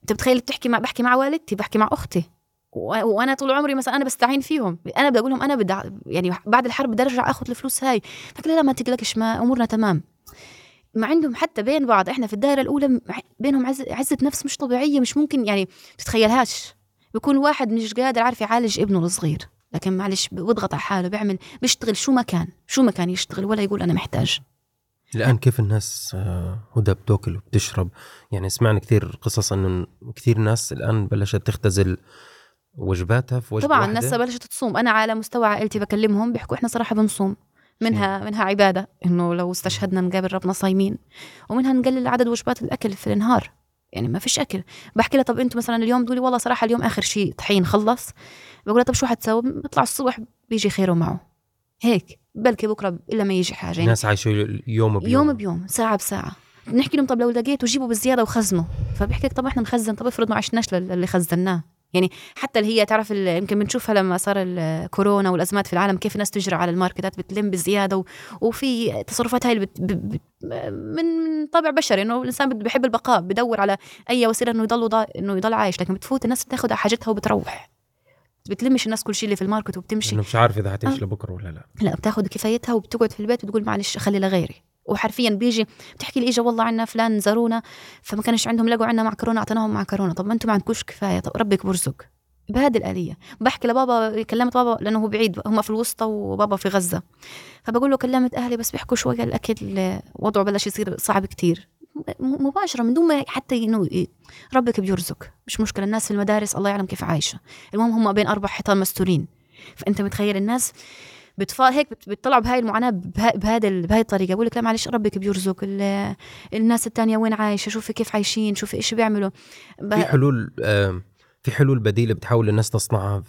أنت بتخيل بتحكي مع بحكي مع والدتي بحكي مع أختي. و- وأنا طول عمري مثلا أنا بستعين فيهم. أنا بدي أقول لهم أنا بدي يعني بعد الحرب بدي أرجع آخذ الفلوس هاي. فقال لا ما تقلقش ما أمورنا تمام. ما عندهم حتى بين بعض إحنا في الدائره الأولى بينهم عز عزة نفس مش طبيعية مش ممكن يعني تتخيلهاش. بيكون واحد مش قادر عارف يعالج ابنه الصغير. لكن معلش بيضغط على حاله بيعمل بيشتغل شو ما كان شو ما كان يشتغل ولا يقول أنا محتاج. الآن كيف الناس آه، هدى بتاكل وبتشرب؟ يعني سمعنا كثير قصص إنه كثير ناس الآن بلشت تختزل وجباتها في وجبة طبعا واحدة. الناس بلشت تصوم. أنا على مستوى عائلتي بكلمهم بيحكوا إحنا صراحة بنصوم. منها منها عبادة إنه لو استشهدنا نقابل ربنا صايمين. ومنها نقلل عدد وجبات الأكل في النهار يعني ما فيش أكل. بحكي لها طب أنتم مثلا اليوم؟ تقولي والله صراحة اليوم آخر شيء طحين خلص. بقول لها طب شو حتسوي؟ بيطلع الصبح بيجي خيره معه. هيك بلكي بكرة إلا ما يجي حاجة. يعني الناس عايشوا يوم بيوم. يوم بيوم ساعة بساعة. نحكي لهم طب لو لقيتوا جيبوا بالزيادة وخزنوا. فبيحكي لك طب إحنا نخزن طب افرض ما عشناش لل- اللي خزناه. يعني حتى اللي هي تعرف يمكن بنشوفها لما صار الكورونا والأزمات في العالم كيف الناس تجري على الماركتات بتلم بزيادة و... وفي تصرفات هاي بت... ب... ب... من طابع بشري إنه الإنسان بحب البقاء بدور على أي وسيلة إنه يضل ضا... إنه يضل عايش لكن بتفوت الناس بتاخذ حاجتها وبتروح. بتلمش الناس كل شيء اللي في الماركت وبتمشي. إنه مش عارف إذا آه. حتعيش لبكرة ولا لا. لا بتاخذ كفايتها وبتقعد في البيت وتقول معلش خلي لغيري. وحرفيا بيجي بتحكي لي اجى والله عنا فلان زارونا فما كانش عندهم لقوا عنا معكرونه أعطيناهم معكرونه طب ما أنتم ما عندكوش كفاية طب ربك برزق بهذه الآلية. بحكي لبابا كلمت بابا لأنه هو بعيد هم في الوسطى وبابا في غزة. فبقول له كلمت أهلي بس بيحكوا شوية الأكل وضعه بلش يصير صعب كتير. مباشرة من دون ما حتى إنه ربك بيرزق مش مشكلة الناس في المدارس الله يعلم كيف عايشة. المهم هم بين أربع حيطان مستورين فأنت متخيل الناس بتفا هيك بت- بتطلعوا بهاي المعاناة بها- بهذا ال- بهاي الطريقة. بقول لك لا معلش ربك بيرزق ال- الناس التانية وين عايشة؟ شوفي كيف عايشين شوفي إيش بيعملوا. ب- في حلول آه، في حلول بديلة بتحاول الناس تصنعها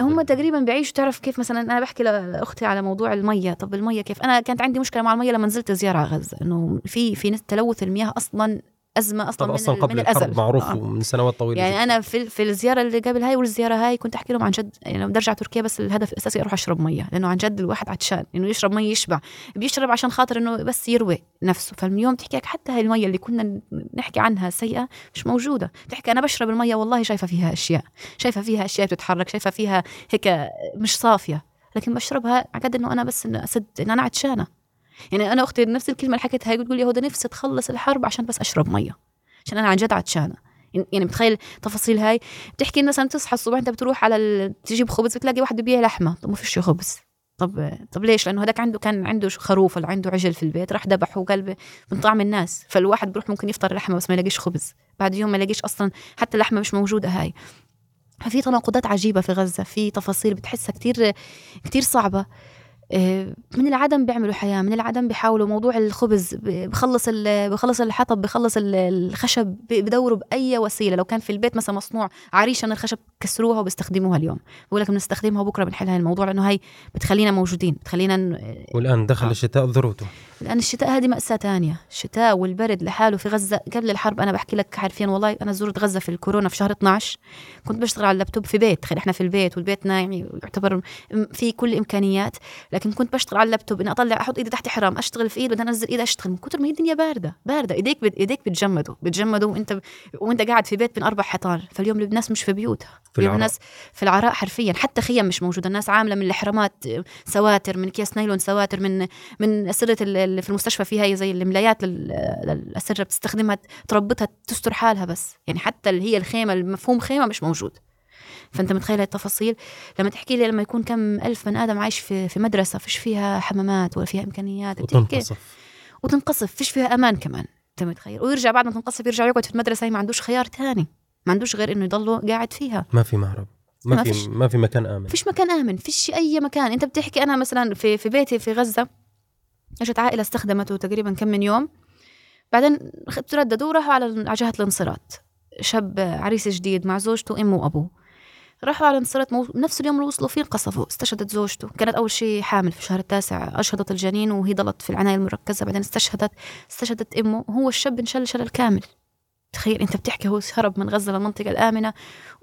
هم تقريبا بيعيشوا. تعرف كيف مثلا أنا بحكي لأختي على موضوع المية. طب المية كيف؟ أنا كانت عندي مشكلة مع المية لما نزلت زيارة على غزة إنه في في تلوث المياه أصلا أزمة أصلا من, أصلا ال- قبل من الأزل. معروف آه. ومن سنوات طويلة يعني جداً. أنا في في الزيارة اللي قبل هاي والزيارة هاي كنت أحكي لهم عن جد يعني لما بدي أرجع تركيا بس الهدف الأساسي أروح أشرب مية لأنه عن جد الواحد عطشان إنه يشرب مية يشبع. بيشرب عشان خاطر إنه بس يروي نفسه. فاليوم تحكي لك حتى هاي المية اللي كنا نحكي عنها سيئة مش موجودة. تحكي أنا بشرب المية والله شايفة فيها أشياء شايفة فيها أشياء بتتحرك شايفة فيها هيك مش صافية. لكن بشربها على قد إنه أنا بس إنه أسد ان أنا عطشانة. يعني أنا أختي نفس الكلمة اللي حكيتها بتقول لي هدى نفسي تخلص الحرب عشان بس أشرب مية. عشان أنا عن جد عطشانة. يعني بتخيل تفاصيل هاي. بتحكي مثلا تصحى الصبح أنت بتروح على ال... تجيب خبز بتلاقي واحد ببيع لحمة. طب ما فيش خبز. طب طب ليش؟ لأنه هذاك عنده كان عنده خروف ولا عنده عجل في البيت. راح ذبحه وقلبه من طعم الناس. فالواحد بيروح ممكن يفطر لحمة بس ما يلاقيش خبز. بعد يوم ما يلاقيش أصلا حتى اللحمه مش موجودة هاي. ففي تناقضات عجيبة في غزة. في تفاصيل بتحسها كتير كتير صعبة. من العدم بيعملوا حياة من العدم بيحاولوا. موضوع الخبز بخلص ال- بخلص الحطب بخلص ال- الخشب بدوروا بأي وسيلة. لو كان في البيت مثلا مصنوع عريشة من الخشب كسروها وبيستخدموها اليوم. بقول لك بنستخدمها بكرة بنحل هاي الموضوع لأنه هاي بتخلينا موجودين بتخلينا ن- والآن دخل آه. الشتاء ذروته لأن الشتاء هذه مأساة تانية الشتاء والبرد لحاله في غزة. قبل الحرب أنا بحكي لك حرفيا والله أنا زرت غزة في الكورونا في شهر 12 كنت بشتغل على اللابتوب في بيت تخيل إحنا في البيت والبيتنا يعني يعتبر في كل الامكانيات لكن كنت بشتغل على اللابتوب إني أطلع أحط إيدي تحت حرام أشتغل في إيد بدي أنزل إيدي أشتغل من كثر ما هي الدنيا باردة باردة. إيديك بت... إيديك بتجمدوا بتجمدوا وأنت ب... وأنت قاعد في بيت بين أربع حيطان. فاليوم الناس مش في بيوتها. في اليوم. الناس في العراء حرفيا. حتى خيم مش موجودة. الناس عاملة من الحرامات سواتر من أكياس نايلون سواتر من من أسرة ال- اللي في المستشفى فيها زي الملايات لل- للاسره بتستخدمها تربطها تستر حالها بس. يعني حتى اللي هي الخيمة المفهوم خيمة مش موجود. فأنت متخيل التفاصيل؟ لما تحكي لي لما يكون كم ألف بني آدم عايش في في مدرسة فيش فيها حمامات ولا فيها إمكانيات؟ وتنقصف. وتنقصف فيش فيها أمان كمان أنت متخيل؟ ويرجع بعد ما تنقصف يرجع يقعد في المدرسة هي ما عندوش خيار تاني ما عندوش غير إنه يضله قاعد فيها. ما في مهرب ما, ما في ما في مكان آمن. فيش مكان آمن فيش أي مكان. أنت بتحكي أنا مثلا في في بيتي في غزة أجت عائلة استخدمته تقريبا كم من يوم. بعدين ترددوا راحوا على على جهة الانصراط. شاب عريس جديد مع زوجته أمه وأبوه. راحوا على انصراط مو... نفس اليوم اللي وصلوا فيه انقصفوا استشهدت زوجته. كانت أول شيء حامل في الشهر التاسع أشهدت الجنين وهي ضلت في العناية المركزة. بعدين استشهدت استشهدت إمه. وهو الشاب انشل شلل كامل. تخيل أنت بتحكي هو هرب من غزة للمنطقه الآمنة.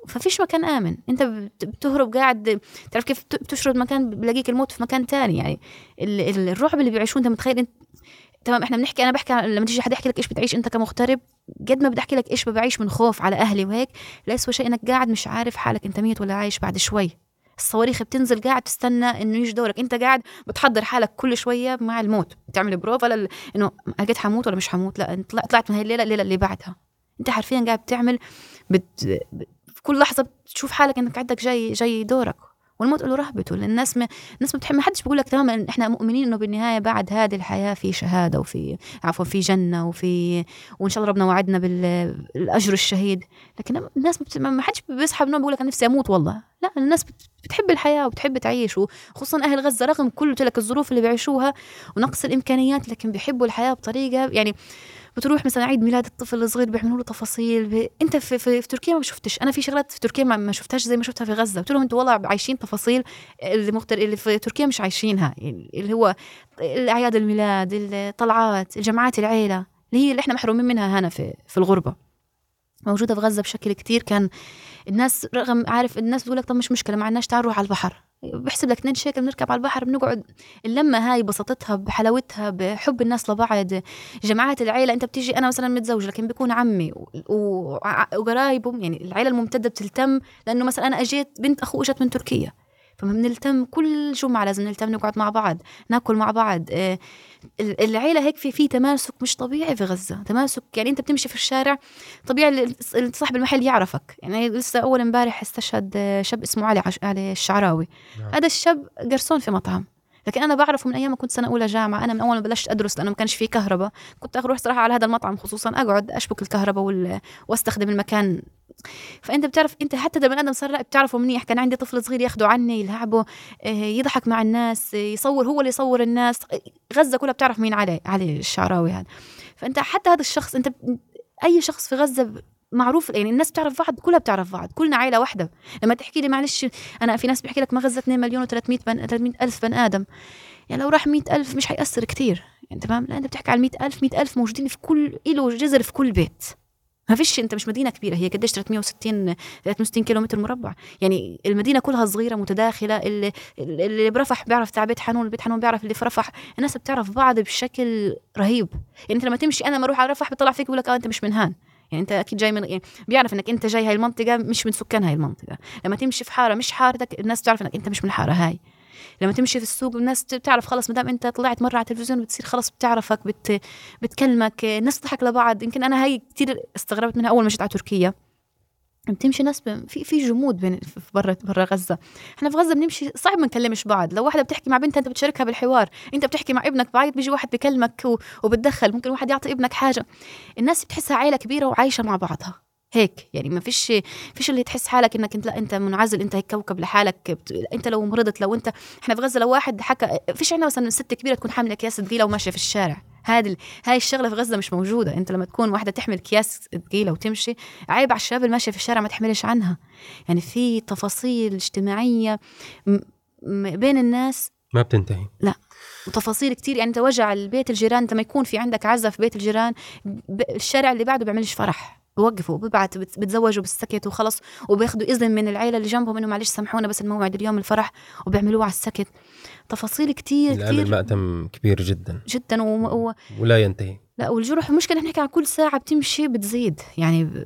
ففيش مكان آمن. أنت بت- بتهرب قاعد تعرف كيف بت- بتشرد مكان بلاقيك الموت في مكان تاني. يعني ال- ال- الرعب اللي بيعيشوه أنت متخيل؟ أنت تمام إحنا بنحكي أنا بحكي لما تيجي حد يحكي لك إيش بتعيش أنت كمغترب قد ما بدي أحكي لك إيش بعيش من خوف على أهلي وهيك لأسوأ شيء إنك قاعد مش عارف حالك أنت ميت ولا عايش بعد شوي. الصواريخ بتنزل قاعد تستنى إنه يجي دورك. أنت قاعد بتحضر حالك كل شوية مع الموت. بتعمل بروفا لل... إنه أكيد حموت ولا مش حموت؟ لا أنت طلع- طلعت من هاي الليلة الليلة اللي بعدها. أنت حرفيا قاعد بتعمل بت... ب- في كل لحظة بتشوف حالك إنك عندك جاي جاي دورك. والموت له رهبته. لأن الناس ما الناس ما بتحب ما حدش بيقول لك تماما إحنا مؤمنين إنه بالنهاية بعد هذه الحياة في شهادة وفي عفوا في جنة وفي وإن شاء الله ربنا وعدنا بالأجر الشهيد. لكن الناس ما بت- ما حدش بيسحب نوم بيقول لك أنا نفسي أموت والله. لا الناس بت- بتحب الحياة وبتحب تعيش. وخصوصا أهل غزة رغم كل قلت لك الظروف اللي بيعيشوها ونقص الإمكانيات لكن بيحبوا الحياة بطريقة يعني بتروح مثلا عيد ميلاد الطفل الصغير بيعملوا له تفاصيل. ب... انت في, في, في تركيا ما شفتش. أنا في شغلات في تركيا ما, شفتهاش زي ما شفتها في غزة. قلت لهم أنتوا والله عايشين تفاصيل اللي مختر... اللي في تركيا مش عايشينها. اللي هو الأعياد الميلاد الطلعات الجمعات العيلة. اللي هي اللي إحنا محرومين منها هنا في في الغربة. موجودة في غزة بشكل كتير. كان الناس رغم عارف الناس بتقول لك طب مش مشكلة ما عندناش تعال نروح على البحر. بحسب لك 2 شيكل بنركب على البحر بنقعد. اللمة هاي بساطتها بحلاوتها بحب الناس لبعض. جماعات العيلة انت بتيجي أنا مثلا متزوجه لكن بيكون عمي و- و- وقرايبهم يعني العيلة الممتدة بتلتم لأنه مثلا أنا أجيت بنت أخو أجت من تركيا. فما بنلتم كل جمعة لازم نلتم نقعد مع بعض ناكل مع بعض. آه، العيلة هيك في في تماسك مش طبيعي في غزة. تماسك يعني أنت بتمشي في الشارع طبيعي صاحب المحل يعرفك. يعني لسه أول امبارح استشهد شاب اسمه علي عش... علي الشعراوي. نعم. هذا الشاب قرصون في مطعم. لكن أنا بعرفه من أيام ما كنت سنة أولى جامعة. أنا من أول ما بلشت أدرس لأنه ما كانش في كهرباء. كنت أروح صراحة على هذا المطعم خصوصا أقعد أشبك الكهرباء وال... وأستخدم المكان فأنت بتعرف أنت حتى ده بني آدم صار بتعرفه منيح. كان عندي طفل صغير ياخده عني يلعبه آه، يضحك مع الناس يصور هو اللي يصور الناس. غزة كلها بتعرف مين علي علي الشعراوي هذا فأنت حتى هذا الشخص أنت أي شخص في غزة معروف يعني الناس بتعرف بعض كلها بتعرف بعض كلنا عائله واحدة. لما تحكي لي معلش أنا في ناس بيحكي لك ما غزة 2 مليون و300 بن 300 ألف بني آدم. يعني لو راح 100 ألف مش حيأثر كتير يعني تمام؟ لا أنت بتحكي على 100 ألف 100 ألف موجودين في كل له جزر في كل بيت. ما فيش انت مش مدينة كبيرة هي قديش 360 360 كيلومتر مربع. يعني المدينة كلها صغيرة متداخلة اللي اللي برفح بيعرف تاع بيت حنون بيت حنون بيعرف اللي في رفح الناس بتعرف بعض بشكل رهيب. يعني انت لما تمشي أنا أروح على رفح بيطلع فيك بيقول لك آه انت مش من هان. يعني انت أكيد جاي من يعني بيعرف انك انت جاي هاي المنطقة مش من سكان هاي المنطقة. لما تمشي في حارة مش حارتك الناس بتعرف انك انت مش من الحاره هاي. لما تمشي في السوق الناس بتعرف خلص ما دام انت طلعت مرة على التلفزيون بتصير خلص بتعرفك بت بتكلمك الناس تضحك لبعض. يمكن أنا هاي كتير استغربت منها أول ما جيت على تركيا. بتمشي ناس ب... في في جمود بين برا برا غزة. إحنا في غزة بنمشي صعب ما نكلمش بعض. لو واحدة بتحكي مع بنتها أنت بتشاركها بالحوار. أنت بتحكي مع ابنك بعيط بيجي واحد بكلمك و... وبتدخل. ممكن واحد يعطي ابنك حاجة. الناس بتحسها عائله كبيرة وعايشة مع بعضها. هيك. يعني ما فيش فيش اللي تحس حالك إنك أنت لا أنت منعزل أنت هيك كوكب لحالك بت... أنت لو مرضت لو أنت إحنا في غزة لو واحد حكى فيش عندنا مثلا ست كبيرة تكون حاملة أكياس ثقيله وماشية في الشارع. هذه ال- هاي الشغلة في غزة مش موجودة. أنت لما تكون واحدة تحمل أكياس ثقيله وتمشي عيب على الشباب الماشيه في الشارع ما تحملش عنها. يعني في تفاصيل اجتماعية م... م... بين الناس. ما بتنتهي. وتفاصيل كتير. يعني انت وجع البيت الجيران أنت ما يكون في عندك عزة في بيت الجيران ب... الشارع اللي بعده بيعملش فرح. بوقفوا ببعت بت- بتزوجوا بالسكت وخلص وبياخذوا إذن من العيلة اللي جنبهم إنه معلش سامحونا بس الموعد اليوم الفرح وبيعملوه على السكت. تفاصيل كتير كتير. المأتم كبير جدا. جدا و... و... ولا ينتهي. لا والجرح المشكلة نحكي عن كل ساعة بتمشي بتزيد. يعني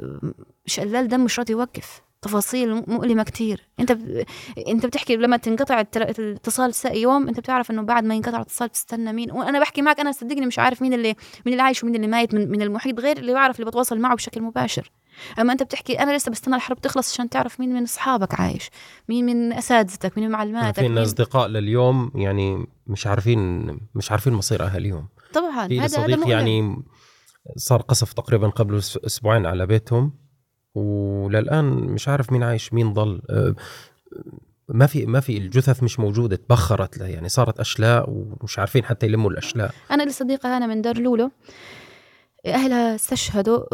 شلال دم مش راضي يوقف. تفاصيل مؤلمة كتير انت ب... انت بتحكي لما تنقطع الاتصال يوم انت بتعرف انه بعد ما ينقطع الاتصال بتستنى مين وأنا بحكي معك أنا صدقني مش عارف مين اللي مين اللي عايش ومين اللي ميت من, من المحيط غير اللي بعرف اللي بتواصل معه بشكل مباشر اما انت بتحكي أنا لسه بستنى الحرب تخلص عشان تعرف مين من اصحابك عايش مين من اساتذتك مين من معلماتك في. اصدقاء لليوم يعني مش عارفين مش عارفين مصير اهاليهم طبعا في هذا هذا صديق مؤلم. يعني صار قصف تقريبا قبل أسبوعين على بيتهم وللآن مش عارف مين عايش مين ضل. آه، ما في ما في الجثث مش موجودة تبخرت يعني صارت أشلاء ومش عارفين حتى يلموا الأشلاء. أنا لي صديقه هنا من دار لولو أهلها استشهدوا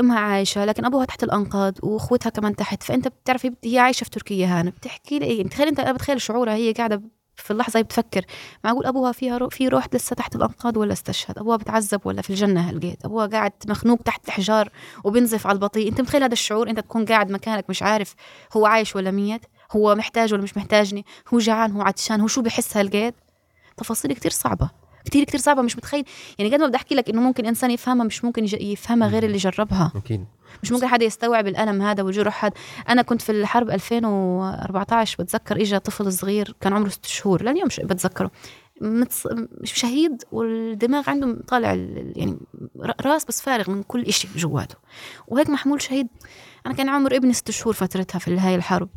امها عايشة لكن أبوها تحت الأنقاض وأخوتها كمان تحت. فأنت بتعرفي هي عايشة في تركيا هنا بتحكي لي إيه؟ تخيل أنت أنا بتخيل شعورها هي قاعدة في اللحظة هي بتفكر معقول أبوها فيها رو في روح لسه تحت الأنقاض ولا استشهد؟ أبوها بتعذب ولا في الجنة هلقيت أبوها قاعد مخنوق تحت الحجار وبينزف على البطيء؟ أنت متخيل هذا الشعور؟ أنت تكون قاعد مكانك مش عارف هو عايش ولا ميت؟ هو محتاج ولا مش محتاجني؟ هو جعان؟ هو عطشان؟ هو شو بحس هالقيت؟ تفاصيل كتير صعبة كتير كتير صعبة مش متخيل. يعني قد ما بدي أحكي لك إنه ممكن إنسان يفهمها مش ممكن يفهمها غير اللي جربها. أكيد. مش ممكن حدا يستوعب الألم هذا والجرح هذا أنا كنت في الحرب 2014 بتذكر اجى طفل صغير كان عمره ست شهور لليوم بتذكره. متص... شهيد والدماغ عنده طالع يعني راس بس فارغ من كل شيء جواته. وهيك محمول شهيد. أنا كان عمر ابني ست شهور فترتها في هاي الحرب.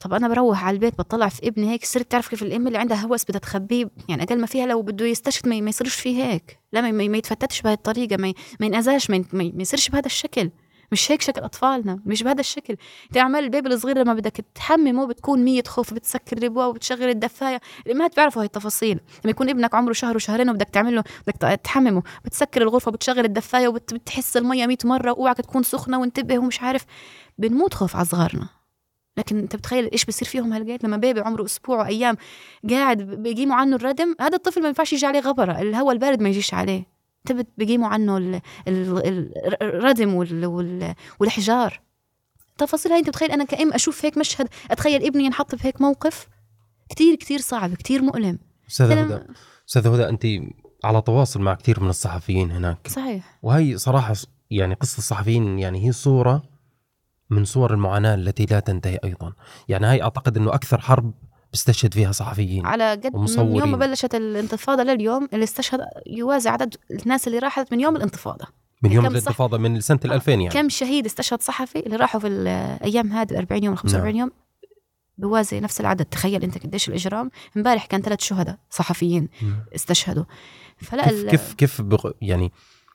طب أنا بروح على البيت بطلع في ابني هيك صرت تعرف كيف الأم اللي عندها هوس بدها تخبيه يعني أقل ما فيها لو بده يستشهد ما يصيرش فيه هيك. لا ما, يتفتتش بهي الطريقة ما, ينأذاش ما يصيرش بهذا الشكل. مش هيك شكل أطفالنا مش بهذا الشكل. انت البيبي الصغير لما بدك تحممه بتكون مية خوف بتسكر الابواب وبتشغل الدفاية. الامهات بيعرفوا هاي التفاصيل. لما يكون ابنك عمره شهر وشهرين وبدك تعمل له بدك تحممه بتسكر الغرفة وبتشغل الدفاية وبتحس المية 100 مرة واوعك تكون سخنة وانتبه ومش عارف. بنموت خوف على صغارنا. لكن أنت بتخيل إيش بصير فيهم هالقيت لما بيبي عمره أسبوع وايام قاعد بيقيموا عنه الردم هذا الطفل ما ينفعش يجي عليه غبرة الهواء البارد ما يجيش عليه. انت بيقيموا عنه الردم والحجار. تفاصيل هاي أنت بتخيل أنا كأم أشوف هيك مشهد أتخيل ابني ينحط بهيك موقف كتير كتير صعب كتير مؤلم. أستاذ هدى أستاذ هدى أنت على تواصل مع كثير من الصحفيين هناك. صحيح. وهي صراحة يعني قصة الصحفيين يعني هي صورة من صور المعاناة التي لا تنتهي أيضا. يعني هاي أعتقد إنه أكثر حرب بيستشهد فيها صحفيين على قد ومصورين. من يوم ما بلشت الانتفاضة لليوم اللي استشهد يوازي عدد الناس اللي راحت من يوم الانتفاضة من يوم الانتفاضة من سنة ال 2000 يعني كم شهيد استشهد صحفي اللي راحوا في الأيام هذه ال 40 يوم 45 نعم. يوم بوازي نفس العدد تخيل أنت قديش الإجرام امبارح كان ثلاث شهداء صحفيين. استشهدوا فلا كيف كيف كيف بغ... يعني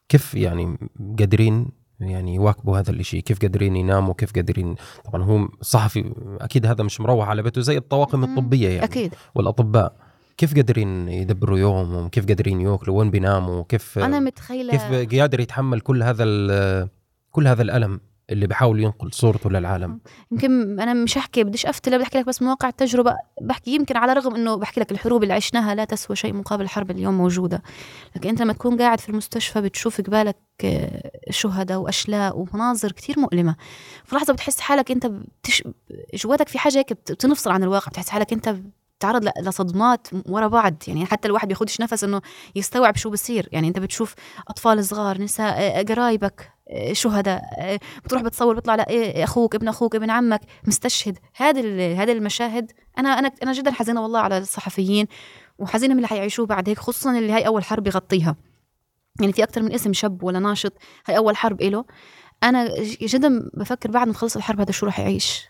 كيف يعني قادرين يعني يواكبوا هذا الشيء كيف قادرين يناموا كيف قادرين طبعا هو صحفي أكيد هذا مش مروح على بيته زي الطواقم الطبية يعني أكيد. والأطباء. كيف قادرين يدبروا يومهم؟ كيف قادرين يأكلوا؟ وين بيناموا؟ كيف أنا متخيلة. كيف قادر يتحمل كل هذا كل هذا الألم؟ اللي بحاول ينقل صورته للعالم. يمكن أنا مش احكي بديش افتي بحكي لك بس من واقع التجربة. بحكي يمكن على الرغم إنه بحكي لك الحروب اللي عشناها لا تسوى شيء مقابل الحرب اليوم موجودة. لكن أنت لما تكون قاعد في المستشفى بتشوف قبالك آه، شهداء وأشلاء ومناظر كثير مؤلمة. في لحظة بتحس حالك أنت بتش... جواتك في حاجة هيك بتنفصل عن الواقع بتحس حالك أنت تعرض لصدمات ورا بعض. يعني حتى الواحد بياخدش نفس إنه يستوعب شو بصير. يعني أنت بتشوف أطفال صغار نساء آه، قرايبك آه، شهداء آه، بتروح بتصور بيطلع لا أخوك ابن أخوك ابن عمك مستشهد. هذه هذه المشاهد أنا أنا أنا جدا حزينة والله على الصحفيين وحزينة من اللي حيعيشوه بعد هيك خصوصا اللي هاي أول حرب يغطيها. يعني في أكثر من اسم شاب ولا ناشط هاي أول حرب إله. أنا جدا بفكر بعد ما تخلص الحرب هذا شو راح يعيش.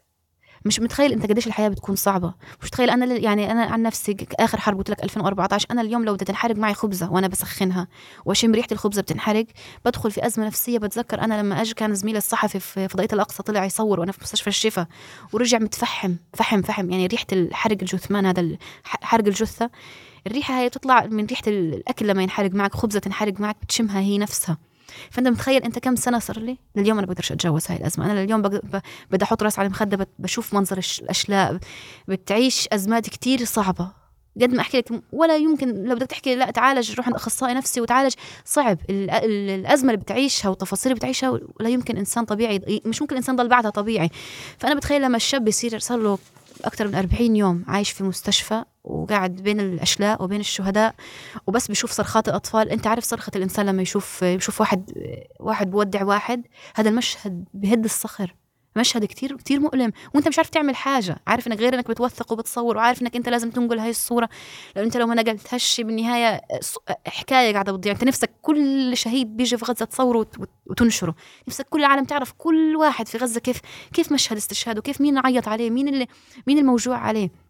مش متخيل انت قديش الحياة بتكون صعبة. مش متخيل أنا يعني أنا عن نفسي آخر حرب قلت لك 2014 أنا اليوم لو بدها تنحرق معي خبزة وأنا بسخنها وأشم ريحة الخبزة بتنحرق بدخل في أزمة نفسية. بتذكر أنا لما اجى كان زميلي الصحفي في فضائية الأقصى طلع يصور وأنا في مستشفى الشفا ورجع متفحم فحم فحم يعني ريحة الحرق الجثمان هذا حرق الجثة. الريحة هي بتطلع من ريحة الأكل لما ينحرق معك خبزة تنحرق معك بتشمها هي نفسها. فأنت متخيل أنت كم سنة صار لي؟ لليوم أنا بقدرش اتجاوز هاي الأزمة. أنا لليوم بدي أحط رأس على المخده بشوف منظر الأشلاء. بتعيش أزمات كتير صعبة. قد ما أحكي لك ولا يمكن لو بدك تحكي لا تعالج روح عند أخصائي نفسي وتعالج. صعب. الأزمة اللي بتعيشها والتفاصيل اللي بتعيشها ولا يمكن إنسان طبيعي مش ممكن إنسان ضل بعدها طبيعي. فأنا بتخيل لما الشاب يصير صار له أكثر من 40 يوم عايش في مستشفى وقاعد بين الأشلاء وبين الشهداء وبس بيشوف صرخات الأطفال. أنت عارف صرخة الإنسان لما يشوف يشوف واحد واحد بودع واحد؟ هذا المشهد بهد الصخر. مشهد كتير كتير مؤلم. وانت مش عارف تعمل حاجة. عارف إنك غير إنك بتوثق وبتصور وعارف إنك أنت لازم تنقل هاي الصورة. لو أنت لو ما نقلتهاش بالنهاية حكاية قاعدة بتضيع. أنت نفسك كل شهيد بيجي في غزة تصوره وتنشره. نفسك كل العالم تعرف كل واحد في غزة كيف كيف مشهد استشهاده كيف مين عيط عليه مين اللي مين الموجوع عليه.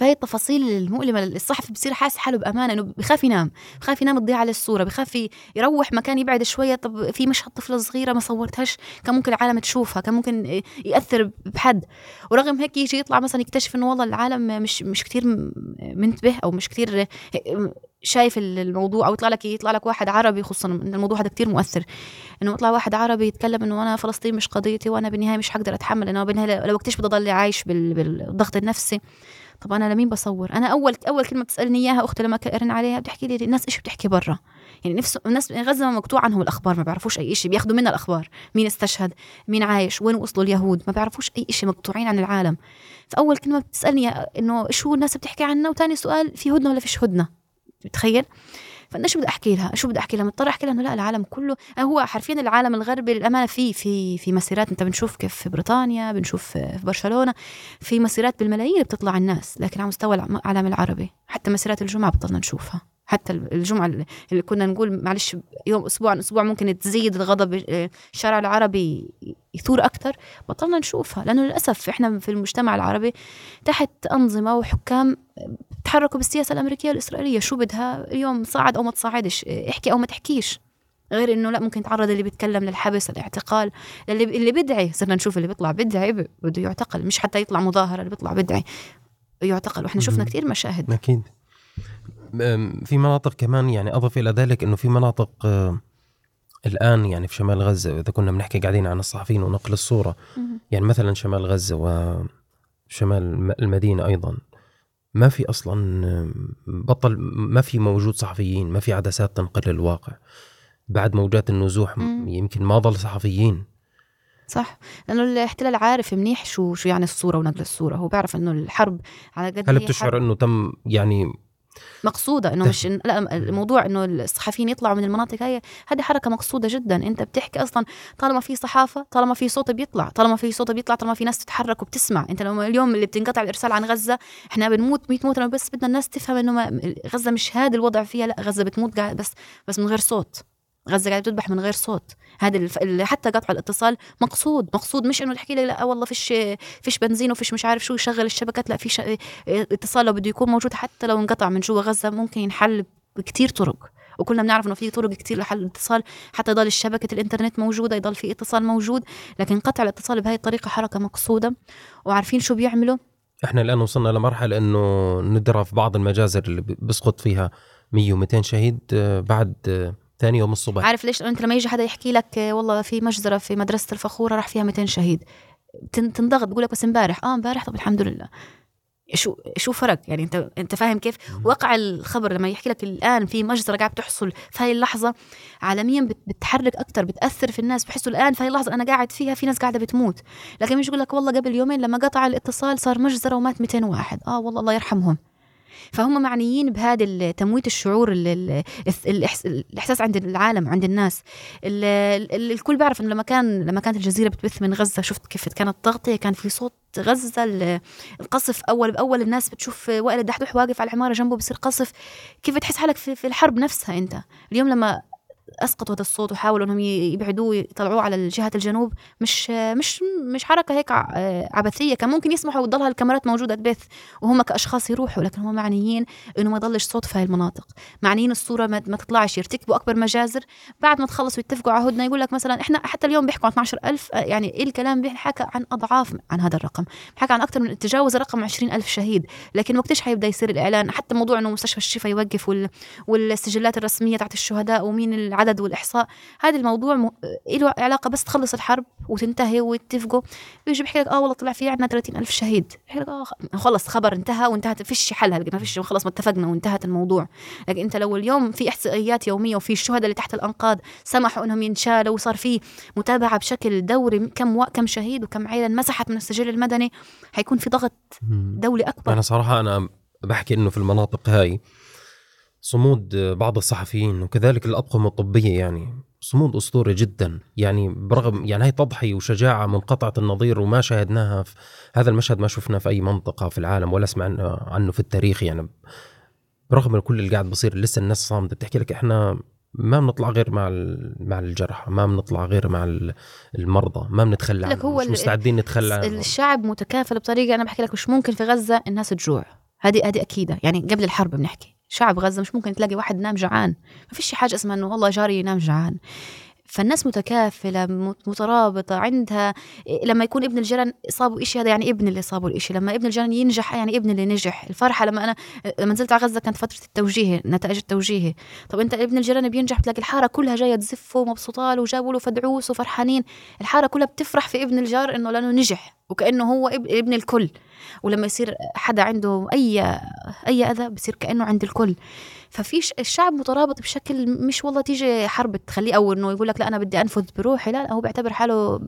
فهي التفاصيل المؤلمة الصحفي بصير حاسس حاله بأمانة إنه بخاف ينام بخاف ينام تضيع عليه الصورة بخاف يروح مكان يبعد شوية طب في مشهد طفلة صغيرة ما صورتهاش كان ممكن العالم تشوفها كان ممكن يأثر بحد. ورغم هيك يجي يطلع مثلا يكتشف إنه والله العالم مش مش كتير منتبه أو مش كتير شايف الموضوع أو يطلع لك يطلع لك واحد عربي خصوصا الموضوع هذا كتير مؤثر. إنه يطلع واحد عربي يتكلم إنه أنا فلسطين مش قضيتي وأنا بالنهاية مش حقدر أتحمل إنه بالنهاية لو اكتشف بدي أضل عايش بالضغط النفسي. طب أنا لمين بصور؟ أنا أول أول كلمة بتسألني إياها أختي لما ارن عليها بتحكي لي الناس إيش بتحكي برا؟ يعني نفس الناس غزة مقطوع عنهم الأخبار ما بيعرفوش أي شيء بياخذوا منا الأخبار. مين استشهد؟ مين عايش؟ وين وصلوا اليهود؟ ما بيعرفوش أي شيء مقطوعين عن العالم. فأول كلمة بتسألني إنه شو الناس بتحكي عنا وثاني سؤال في هدنة ولا فيش هدنة؟ بتخيل فأنا شو بدي أحكي لها؟ شو بدي أحكي لها؟ مضطر أحكي لها إنه لا العالم كله هو حرفيا العالم الغربي للأمانة في في في مسيرات. أنت بنشوف كيف في بريطانيا بنشوف في برشلونة في مسيرات بالملايين بتطلع الناس لكن على مستوى العالم العربي حتى مسيرات الجمعة بطلنا نشوفها. حتى الجمعة اللي كنا نقول معلش يوم أسبوع عن أسبوع ممكن تزيد الغضب الشارع العربي يثور أكثر بطلنا نشوفها لأنه للأسف إحنا في المجتمع العربي تحت أنظمة وحكام تحركوا بالسياسة الأمريكية والإسرائيلية. شو بدها اليوم؟ صعد أو ما تصعدش؟ احكي أو ما تحكيش. غير إنه لا ممكن يتعرض اللي بيتكلم للحبس الاعتقال اللي اللي بدعي صرنا نشوف اللي بيطلع بدعي بده يعتقل. مش حتى يطلع مظاهرة اللي بيطلع بدعي يعتقل. وإحنا شفنا كثير مشاهد. أكيد. في مناطق كمان يعني أضف إلى ذلك إنه في مناطق الآن يعني في شمال غزة إذا كنا بنحكي قاعدين عن الصحفيين ونقل الصورة يعني مثلا شمال غزة وشمال المدينة أيضا ما في أصلا بطل ما في موجود صحفيين ما في عدسات تنقل الواقع. بعد موجات النزوح يمكن ما ضل صحفيين. صح. لأنه الاحتلال عارف منيح شو شو يعني الصورة ونقل الصورة. هو بيعرف إنه الحرب على قد هل بتشعر إنه تم يعني مقصودة إنه مش لا الموضوع إنه الصحفيين يطلعوا من المناطق هاي هذه حركة مقصودة جدا. أنت بتحكي أصلا طالما في صحافة طالما في صوت بيطلع طالما في صوت بيطلع طالما في ناس تتحرك وبتسمع. أنت لما اليوم اللي بتنقطع الإرسال عن غزة إحنا بنموت 100 موت بس بدنا الناس تفهم إنه غزة مش هذا الوضع فيها لا غزة بتموت بس بس من غير صوت. غزة قاعدة تذبح من غير صوت. هذا الف... حتى قطع الاتصال مقصود مقصود مش إنه تحكي لي لا والله فيش فيش بنزين وفيش مش عارف شو يشغل الشبكات لا في ش... اتصال لو بده يكون موجود حتى لو انقطع من جوا غزة ممكن ينحل بكثير طرق. وكلنا بنعرف إنه في طرق كثير لحل الاتصال حتى يضل شبكه الإنترنت موجودة يضل في اتصال موجود لكن قطع الاتصال بهي الطريقة حركة مقصودة. وعارفين شو بيعملوا؟ إحنا الآن وصلنا لمرحلة إنه ندرى في بعض المجازر اللي بيسقط فيها 100 و200 شهيد آه، بعد آه، ثاني يوم الصبح. عارف ليش؟ انت لما يجي حدا يحكي لك والله في مجزرة في مدرسة الفخورة راح فيها 200 شهيد. تنضغط بقول لك بس امبارح. آه امبارح؟ طب الحمد لله. شو شو فرق؟ يعني انت انت فاهم كيف؟ وقع الخبر لما يحكي لك الآن في مجزرة قاعد تحصل في هاي اللحظة عالميا بتحرك أكثر بتأثر في الناس. بحسوا الآن في هاي اللحظة أنا قاعد فيها في ناس قاعدة بتموت. لكن مش يقول لك والله قبل يومين لما قطع الاتصال صار مجزرة ومات 200 واحد. آه والله الله يرحمهم. فهم معنيين بهذا تمويت الشعور الإحساس عند العالم عند الناس. الكل بيعرف إنه لما كان لما كانت الجزيرة بتبث من غزة شفت كيف كانت تغطية كان في صوت غزة القصف أول بأول الناس بتشوف وائل الدحدوح واقف على العماره جنبه بصير قصف. كيف بتحس حالك في الحرب نفسها أنت؟ اليوم لما أسقطوا هذا الصوت وحاولوا إنهم يبعدوه يطلعوه على جهه الجنوب. مش مش مش حركة هيك عبثية. كان ممكن يسمحوا وتضلها الكاميرات موجودة تبث وهم كأشخاص يروحوا لكن هم معنيين إنه ما يضلش صوت في هاي المناطق. معنيين الصورة ما, ما تطلعش يرتكبوا أكبر مجازر. بعد ما تخلصوا يتفقوا على هدنة يقول لك مثلا إحنا حتى اليوم بيحكوا عن 12000 يعني إيه الكلام؟ بيحكى عن أضعاف عن هذا الرقم. بيحكى عن أكثر من تجاوز رقم 20000 شهيد. لكن وقتش حيبدأ يصير الإعلان؟ حتى موضوع إنه مستشفى الشفاء يوقف وال... والسجلات الرسمية تاعت الشهداء ومين العدد والإحصاء. هذا الموضوع م... له علاقة بس تخلص الحرب وتنتهي ويتفقوا بيجي بيحكي لك آه والله طلع في عندنا 30 ألف شهيد. بيحكي لك آه خلص خبر انتهى وانتهت فيش حل ما فيش خلص ما اتفقنا وانتهت الموضوع. لكن أنت لو اليوم في إحصائيات يومية وفي الشهداء اللي تحت الأنقاض سمحوا إنهم ينشالوا وصار في متابعة بشكل دوري كم و... كم شهيد وكم عيلة انمسحت من السجل المدني حيكون في ضغط دولي أكبر. أنا صراحة أنا بحكي إنه في المناطق هاي صمود بعض الصحفيين وكذلك الأطقم الطبية يعني. صمود أسطوري جدا. يعني برغم يعني هي تضحية وشجاعة منقطعة النظير وما شاهدناها في هذا المشهد ما شفناه في أي منطقة في العالم ولا سمعنا عنه في التاريخ يعني. برغم كل اللي قاعد بصير لسه الناس صامدة بتحكي لك إحنا ما بنطلع غير مع مع الجرحى ما بنطلع غير مع المرضى. ما بنتخلى عنهم. مش مستعدين نتخلى عنهم. الشعب متكافل بطريقة أنا بحكي لك مش ممكن في غزة الناس تجوع. هذه هذه أكيدة. يعني قبل الحرب بنحكي. شعب غزة مش ممكن تلاقي واحد نام جوعان ما فيش حاجة اسمها إنه والله جاري ينام جوعان فالناس متكافلة مترابطة عندها لما يكون ابن الجيران صابوا إشي هذا يعني ابن اللي صابوا الإشي. لما ابن الجيران ينجح يعني ابن اللي نجح. الفرحة لما أنا لما نزلت على غزة كانت فترة التوجيه نتائج التوجيه. طب أنت ابن الجيران بينجح بتلاقي الحارة كلها جاية تزفه ومبسوطة له وجابوا له فدعوس وفرحانين. الحارة كلها بتفرح في ابن الجار إنه لأنه نجح. وكأنه هو ابن الكل. ولما يصير حدا عنده أي أي أذى بصير كأنه عند الكل. ففي الشعب مترابط بشكل مش والله تيجي حرب تخليه أو إنه يقول لك لا أنا بدي أنفذ بروحي لا, لا هو بيعتبر حاله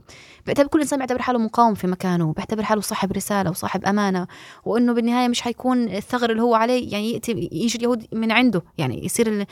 بيعتبر كل إنسان بيعتبر حاله مقاوم في مكانه بيعتبر حاله صاحب رسالة وصاحب أمانة وإنه بالنهاية مش حيكون الثغر اللي هو عليه يعني يأتي يجي اليهود من عنده. يعني يصير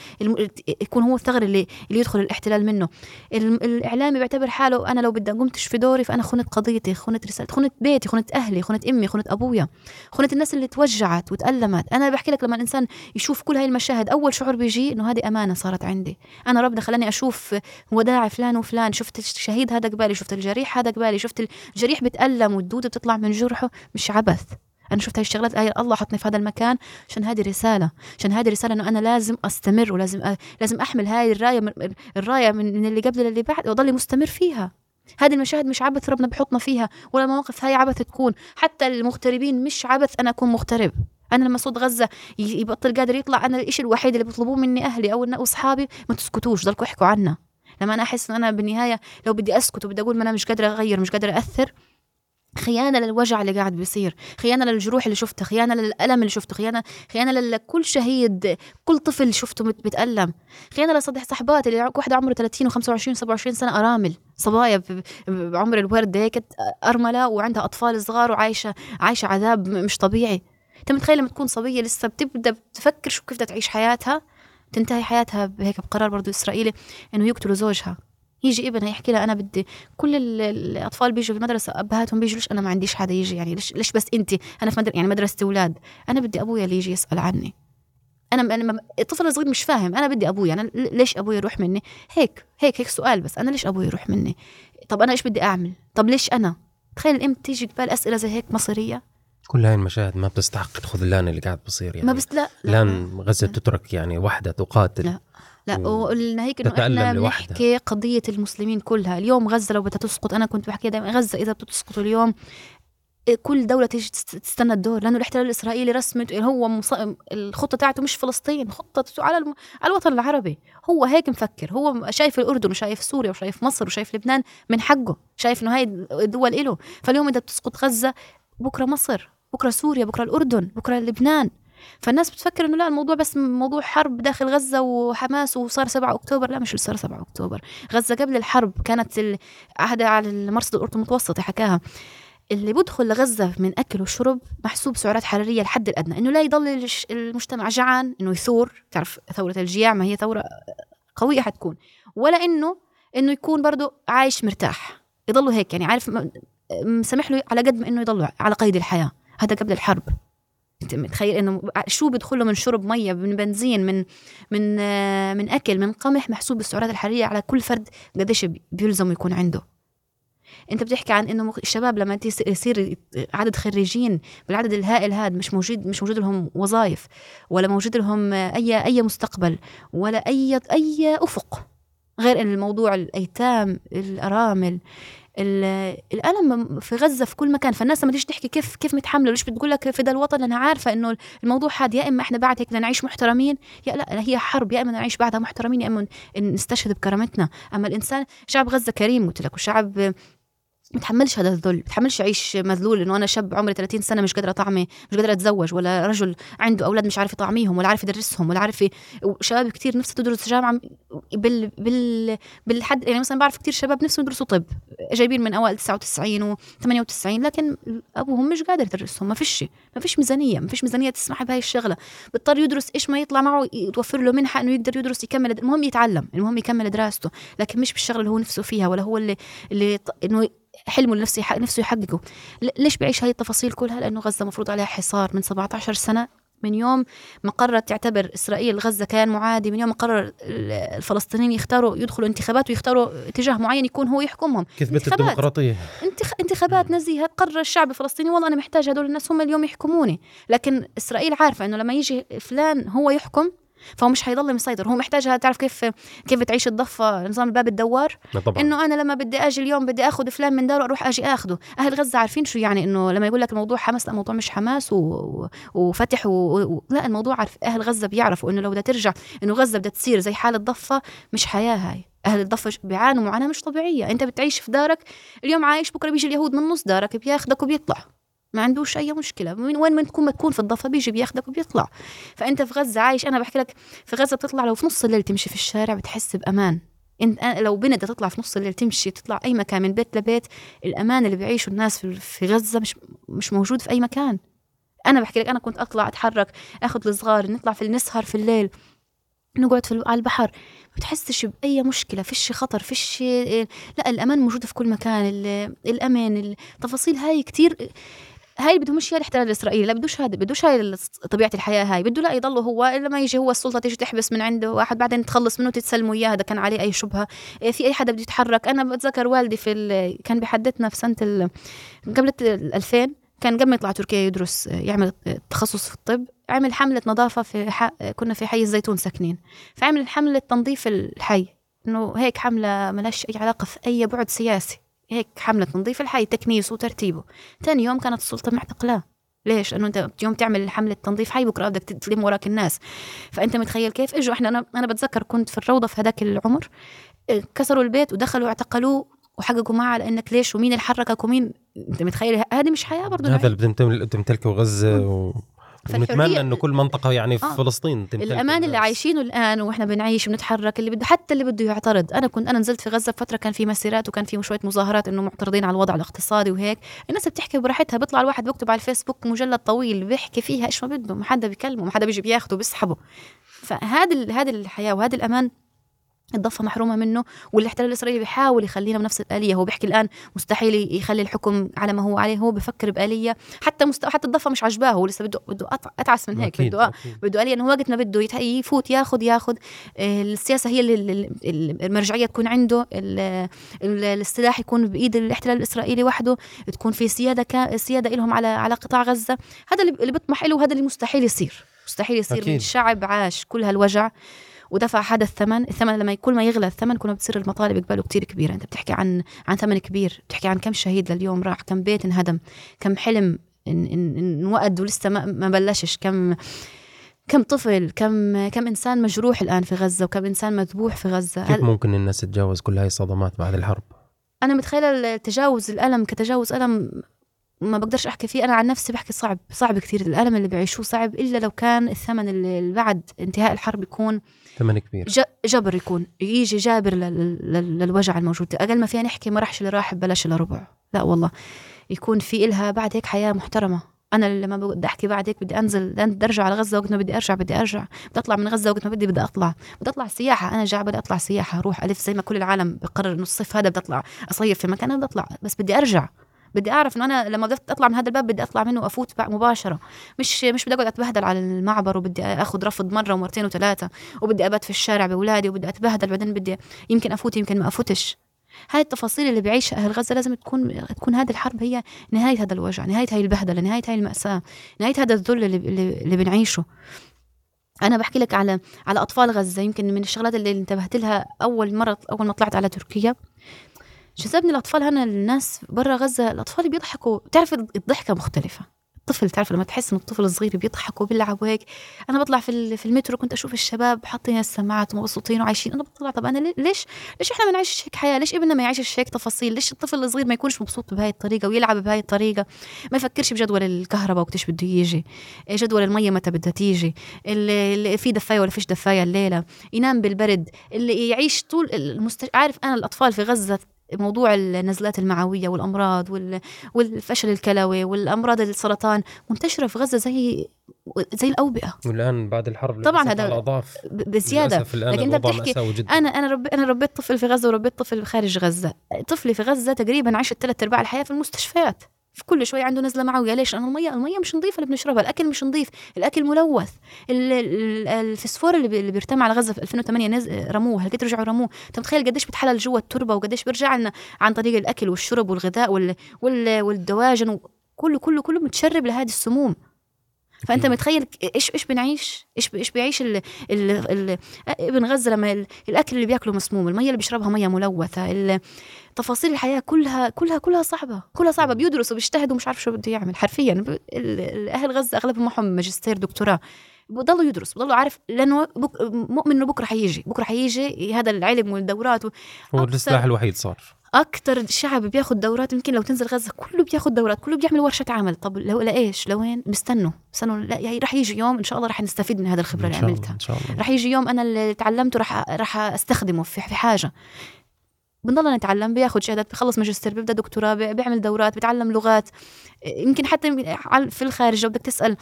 يكون هو الثغر اللي اللي يدخل الاحتلال منه. الإعلامي بيعتبر حاله أنا لو بدي قمتش في دوري فأنا خنت قضيتي خنت رسالتي خنت بيتي خنت أهلي خنت أمي خنت أبويا خنت الناس اللي توجعت وتألمت. أنا بحكي لك لما الإنسان يشوف كل هاي المشاهد أول شعور بيجي إنه هذه أمانة صارت عندي. أنا ربنا خلاني أشوف وداع فلان وفلان. شفت الشهيد هذا قبالي شفت الجريح هذا قبالي شفت الجريح بتألم والدوده بتطلع من جرحه مش عبث. أنا شفت هاي الشغلات آية الله حطني في هذا المكان عشان هذه رسالة عشان هذه رسالة إنه أنا لازم أستمر ولازم أ... لازم أحمل هاي الراية من الراية من اللي قبل للي بعد واضل مستمر فيها. هذه المشاهد مش عبث ربنا بحطنا فيها ولا مواقف هاي عبث تكون. حتى المغتربين مش عبث أنا أكون مغترب. أنا لما صوت غزة يبطل قادر يطلع أنا الشيء الوحيد اللي بيطلبوه مني أهلي أو اصحابي ما تسكتوش ضلكوا احكوا عنا لما أنا أحس إن أنا بالنهاية لو بدي أسكت وبدي أقول ما أنا مش قادرة أغير مش قادرة اثر خيانة للوجع اللي قاعد بيصير خيانة للجروح اللي شفته خيانة للألم اللي شفته خيانة خيانة لكل شهيد كل طفل شفته بتالم خيانة لصدح صحباتي اللي واحدة عمره 30 و25 و27 سنة آرامل صبايا بعمر الورد هيك أرملة وعندها أطفال صغار وعايشة عايشة عذاب مش طبيعي. أنت متخيل لما تكون صبية لسه بتبدأ تفكر شو كيف بدها تعيش حياتها؟ تنتهي حياتها هيك بقرار برضه إسرائيلي إنه يقتلوا زوجها. يجي ابنها يحكي لها أنا بدي كل الأطفال بيجوا في المدرسة أبهاتهم بيجوا ليش أنا ما عنديش حدا يجي يعني؟ ليش ليش بس انت؟ أنا في مدرسه يعني مدرسة أولاد. أنا بدي أبويا اللي يجي يسأل عني. أنا أنا الطفل الصغير مش فاهم أنا بدي أبويا أنا ليش ابويا يروح مني؟ هيك هيك هيك سؤال بس أنا ليش ابويا يروح مني؟ طب أنا إيش بدي أعمل؟ طب ليش أنا؟ تخيل الأم تيجي قبال أسئلة زي هيك مصيرية. كل هاي المشاهد ما بتستحق الخذلان اللي قاعد بصير يعني. ما بس لا لأن غزة لا. تترك يعني وحدة تقاتل. لا. لا وقلنا هيك إنه إحنا بنحكي قضية المسلمين كلها. اليوم غزة لو بدها تسقط أنا كنت بحكي دائما غزة إذا بتسقط اليوم كل دولة تيجي تستنى الدور لأنه الاحتلال الإسرائيلي رسمت هو مص... الخطة تاعته مش فلسطين خطة على الم... على الوطن العربي. هو هيك مفكر هو شايف الأردن وشايف سوريا وشايف مصر وشايف لبنان من حقه شايف إنه هاي الدول إله. فاليوم إذا بتسقط غزة بكرة مصر بكرة سوريا بكرة الأردن بكرة لبنان. فالناس بتفكر إنه لا الموضوع بس موضوع حرب داخل غزة وحماس وصار 7 أكتوبر. لا مش صار 7 أكتوبر. غزة قبل الحرب كانت عهد على المرصد الاردن المتوسط حكاها. اللي بدخل لغزة من أكل وشرب محسوب سعرات حرارية الحد الأدنى. إنه لا يضل المجتمع جعان إنه يثور. تعرف ثورة الجياع ما هي ثورة قوية حتكون. ولا إنه إنه يكون برضه عايش مرتاح. يضلوا هيك يعني. عارف مسمح له على قد ما إنه يضلوا على قيد الحياة. هذا قبل الحرب. انت متخيل انه شو بدخله من شرب مية من بنزين من من من أكل من قمح محسوب السعرات الحرارية على كل فرد قديش بيلزم يكون عنده. انت بتحكي عن إنه الشباب لما يصير عدد خريجين بالعدد الهائل هذا مش موجود مش موجود لهم وظائف ولا موجود لهم أي أي مستقبل ولا أي أي أفق غير إن الموضوع الأيتام الأرامل الألم في غزة في كل مكان. فالناس لما تيجي تحكي كيف كيف متحملة ليش بتقول لك في ده الوطن؟ أنا عارفة إنه الموضوع هذا يا إما إحنا بعد هيك بدنا نعيش محترمين يا لا هي حرب يا إما نعيش بعدها محترمين يا إما نستشهد بكرامتنا. أما الإنسان شعب غزة كريم قلت لك وشعب متحملش هذا الذل متحملش يعيش مذلول إنه أنا شاب عمري 30 سنة مش قادرة أطعمي مش قادرة أتزوج ولا رجل عنده أولاد مش عارف يطعميهم ولا عارف يدرسهم ولا عارف شباب كثير نفسها تدرس جامعة بال بال بالحد يعني مثلا بعرف كثير شباب نفسهم يدرسوا طب جايبين من أوائل 99 و98 لكن أبوهم مش قادر يدرسهم ما فيش ما فيش ميزانية ما فيش ميزانية تسمح بهاي الشغلة بيضطر يدرس إيش ما يطلع معه توفر له منحة إنه يقدر يدرس يكمل المهم يتعلم المهم يكمل دراسته لكن مش بالشغلة اللي هو نفسه فيها ولا هو اللي اللي إنه حلمه اللي نفسه نفسه يحققه. ليش بعيش هاي التفاصيل كلها؟ لأنه غزة مفروض عليها حصار من 17 سنة. من يوم ما قررت تعتبر إسرائيل غزة كيان معادي من يوم ما قرر الفلسطينيين يختاروا يدخلوا انتخابات ويختاروا اتجاه معين يكون هو يحكمهم. كذبت الديمقراطية. انتخ... انتخابات نزيهة. قرر الشعب الفلسطيني والله أنا محتاج هدول الناس هم اليوم يحكموني. لكن إسرائيل عارفة إنه لما يجي فلان هو يحكم فهو مش حيضل مسيطر. هو محتاجها تعرف كيف كيف تعيش الضفة نظام الباب الدوار؟ طبعا. إنه أنا لما بدي أجي اليوم بدي آخذ فلان من داره أروح أجي اخذه أهل غزة عارفين شو يعني إنه لما يقول لك الموضوع حماس لا الموضوع مش حماس و... وفتح و... و... لا الموضوع عارف أهل غزة بيعرفوا إنه لو بدها ترجع إنه غزة بدها تصير زي حال الضفة مش حياة هاي. أهل الضفة بيعانوا معاناة مش طبيعية. أنت بتعيش في دارك اليوم عايش بكرة بيجي اليهود من نص دارك بياخذك وبيطلع. ما عندوش أي مشكلة. من وين ما تكون ما تكون في الضفة بيجي بياخدك وبيطلع. فأنت في غزة عايش. أنا بحكي لك في غزة بتطلع لو في نص الليل تمشي في الشارع بتحس بأمان. انت لو بنت تطلع في نص الليل تمشي تطلع أي مكان من بيت لبيت الأمان اللي بيعيشه الناس في غزة مش مش موجود في أي مكان. أنا بحكي لك أنا كنت أطلع أتحرك أخذ الصغار نطلع في نسهر في الليل نقعد في على البحر. ما بتحسش بأي مشكلة. فيش خطر فيش لا الأمان موجود في كل مكان. الأمن التفاصيل هاي كتير هاي بدهم مش الاحتلال الاسرائيلي لا بدوش هذا بدوش هاي طبيعة الحياة هاي بده لا يضل هو لما يجي هو السلطة تيجي تحبس من عنده واحد بعدين تخلص منه تتسلموا إياه هذا كان عليه أي شبهة. إيه، في أي حدا بده يتحرك. أنا بتذكر والدي في كان بحدثنا في سنة ال... قبل 2000 كان قبل ما يطلع تركيا يدرس يعمل تخصص في الطب عمل حملة نظافة في ح... كنا في حي الزيتون ساكنين. فعمل حملة تنظيف الحي إنه هيك حملة ملاش أي علاقة في أي بعد سياسي. هيك حملة تنظيف الحي تكنيس وترتيبه. ثاني يوم كانت السلطة معتقلاه ليش؟ لأنه أنت يوم تعمل حملة تنظيف حي بكرة بدك تلم وراك الناس. فأنت متخيل كيف؟ إجوا إحنا أنا أنا بتذكر كنت في الروضة في هذاك العمر كسروا البيت ودخلوا اعتقلوه وحققوا معه لانك ليش؟ ومين اللي حركك؟ ومين؟ أنت متخيل؟ هذه مش حياة برضه هذا اللي بتمتلكه غزة و... ونتمنى إنه كل منطقة يعني في آه. فلسطين الأمان اللي عايشينه الآن وإحنا بنعيش وبنتحرك اللي بده حتى اللي بده يعترض. أنا كنت أنا نزلت في غزة فترة كان في مسيرات وكان في شوية مظاهرات إنه معترضين على الوضع الاقتصادي وهيك. الناس بتحكي براحتها بيطلع الواحد بيكتب على الفيسبوك مجلد طويل بيحكي فيها إيش ما بده ما حدا بيكلمه ما حدا بيجي بياخده بيسحبه. فهذه هذه الحياة وهذا الأمان الضفة محرومة منه والاحتلال الإسرائيلي بيحاول يخلينا بنفس الآلية. هو بيحكي الآن مستحيل يخلي الحكم على ما هو عليه. هو بفكر بآلية. حتى مست... حتى الضفة مش عجباه هو لسه بده بده أتعس من هيك بده بده آلية إنه وقت ما بده يفوت ياخذ ياخذ آه، السياسة هي اللي المرجعية تكون عنده. السلاح يكون بإيد الاحتلال الإسرائيلي وحده. تكون في سيادة كا... سيادة لهم على على قطاع غزة. هذا اللي بيطمح له وهذا اللي مستحيل يصير. مستحيل يصير. أكيد. من شعب عاش كل هالوجع. ودفع هذا الثمن الثمن لما كل ما يغلى الثمن كل ما بتصير المطالب قباله كتير كبيرة. أنت بتحكي عن عن ثمن كبير بتحكي عن كم شهيد لليوم راح كم بيت انهدم كم حلم انوقد ولسه ما, ما بلشش كم كم طفل كم كم إنسان مجروح الآن في غزة وكم إنسان مذبوح في غزة. كيف ممكن الناس تتجاوز كل هاي الصدمات بعد الحرب؟ أنا متخيلة تجاوز الألم كتجاوز ألم ما بقدرش أحكي فيه. أنا عن نفسي بحكي صعب صعب كثير الألم اللي بيعيشوه صعب إلا لو كان الثمن اللي بعد انتهاء الحرب يكون ثمن كبير. جبر يكون يجي جابر للوجع الموجود. أقل ما فيها نحكي ما راحش اللي راح ببلاش الا ربع لا والله. يكون في إلها بعد هيك حياة محترمة. أنا لما بدي أحكي بعد هيك بدي أنزل بدي أرجع على غزه وقت ما بدي أرجع بدي أرجع. بدي أطلع من غزة وقت ما بدي بدي أطلع. بدي أطلع سياحة. أنا جاي بدي أطلع سياحة أروح ألف زي ما كل العالم بقرر إنه الصيف هذا بدي أطلع أصيف في مكان بدي أطلع. بس بدي أرجع. بدي أعرف إنه أنا لما بدي أطلع من هذا الباب بدي أطلع منه وأفوت مباشرة. مش مش بدي أقعد أتبهدل على المعبر وبدي آخذ رفض مرة ومرتين وثلاثه وبدي أبات في الشارع بأولادي وبدي أتبهدل بعدين بدي يمكن أفوت يمكن ما أفوتش. هاي التفاصيل اللي بيعيشها أهل غزة لازم تكون تكون هذه الحرب هي نهاية هذا الوجع نهاية هاي البهدلة نهاية هاي المأساة نهاية هذا الذل اللي, اللي, بنعيشه. أنا بحكي لك على على أطفال غزة يمكن من الشغلات اللي انتبهت لها أول مره أول ما طلعت على تركيا. جذبني الأطفال هنا الناس برا غزة؟ الأطفال بيضحكوا. بتعرف الضحكة مختلفة. الطفل تعرف لما تحس ان الطفل الصغير بيضحك وبيلعب وهيك أنا بطلع في في المترو كنت أشوف الشباب حاطين السماعات ومبسوطين وعايشين. أنا بطلع طب أنا ليش؟ ليش إحنا ما نعيش هيك حياة؟ ليش ابننا ما يعيش هيك تفاصيل؟ ليش الطفل الصغير ما يكونش مبسوط بهاي الطريقة ويلعب بهاي الطريقة؟ ما يفكرش بجدول الكهرباء وقتش بده يجي. جدول المية متى بدها تيجي؟ اللي في دفاية ولا فيش دفاية الليلة؟ ينام بالبرد. اللي يعيش طول المست... عارف أنا الأطفال في غزة موضوع النزلات المعوية والأمراض والفشل الكلوي والأمراض السرطان منتشرة في غزة زي زي الأوبئة. والآن بعد الحرب طبعا هذا بزيادة. لكن أنت بتحكي أنا أنا رب أنا ربيت طفل في غزة وربيت طفل خارج غزة. طفلي في غزة تقريبا عاش ثلاث أرباع الحياة في المستشفيات. في كل شوي عنده نزلة معويه ليش؟ لأنه الميه المية مش نظيفة اللي بنشربها. الأكل مش نظيف. الأكل ملوث. ال- ال- الفسفور اللي بي- اللي بيرتمى على غزة في 2008 نز... رموه. هلقيت رجعوا رموه؟ أنت متخيل قديش بتحلل جوا التربة وقديش بيرجع لنا عن طريق الأكل والشرب والغذاء وال... وال... والدواجن؟ كله كله كله متشرب لهذه السموم. فأنت. متخيل إيش إيش بنعيش؟ إيش إيش بيعيش ال... ال... ال... ابن غزة لما ال... الأكل اللي بياكله مسموم المية اللي بيشربها مية ملوثة. تفاصيل الحياة كلها كلها كلها صعبة. كلها صعبة. بيدرسوا بيجتهدوا مش عارف شو بده يعمل. حرفيا. أهل غزة اغلبهم معهم ماجستير دكتوراه. بضلوا يدرس بضلوا عارف لأنه بك... مؤمن إنه بكرة حيجي بكرة حيجي هذا العلم والدورات و... هو السلاح الوحيد صار. أكثر شعب بياخذ دورات يمكن لو تنزل غزة كله بياخذ دورات كله بيعمل ورشة عمل. طب لو لايش لوين بيستنوا بيستنوا لا يعني رح يجي يوم إن شاء الله رح نستفيد من هذا الخبرة اللي عملتها. إن شاء الله. رح يجي يوم أنا اللي تعلمته رح رح أستخدمه في في حاجة. بنضل نتعلم بياخذ شهادات بخلص ماجستير بيبدأ دكتوراه بي- بيعمل دورات بيتعلم لغات. يمكن حتى في الخارج لو بدك تسأل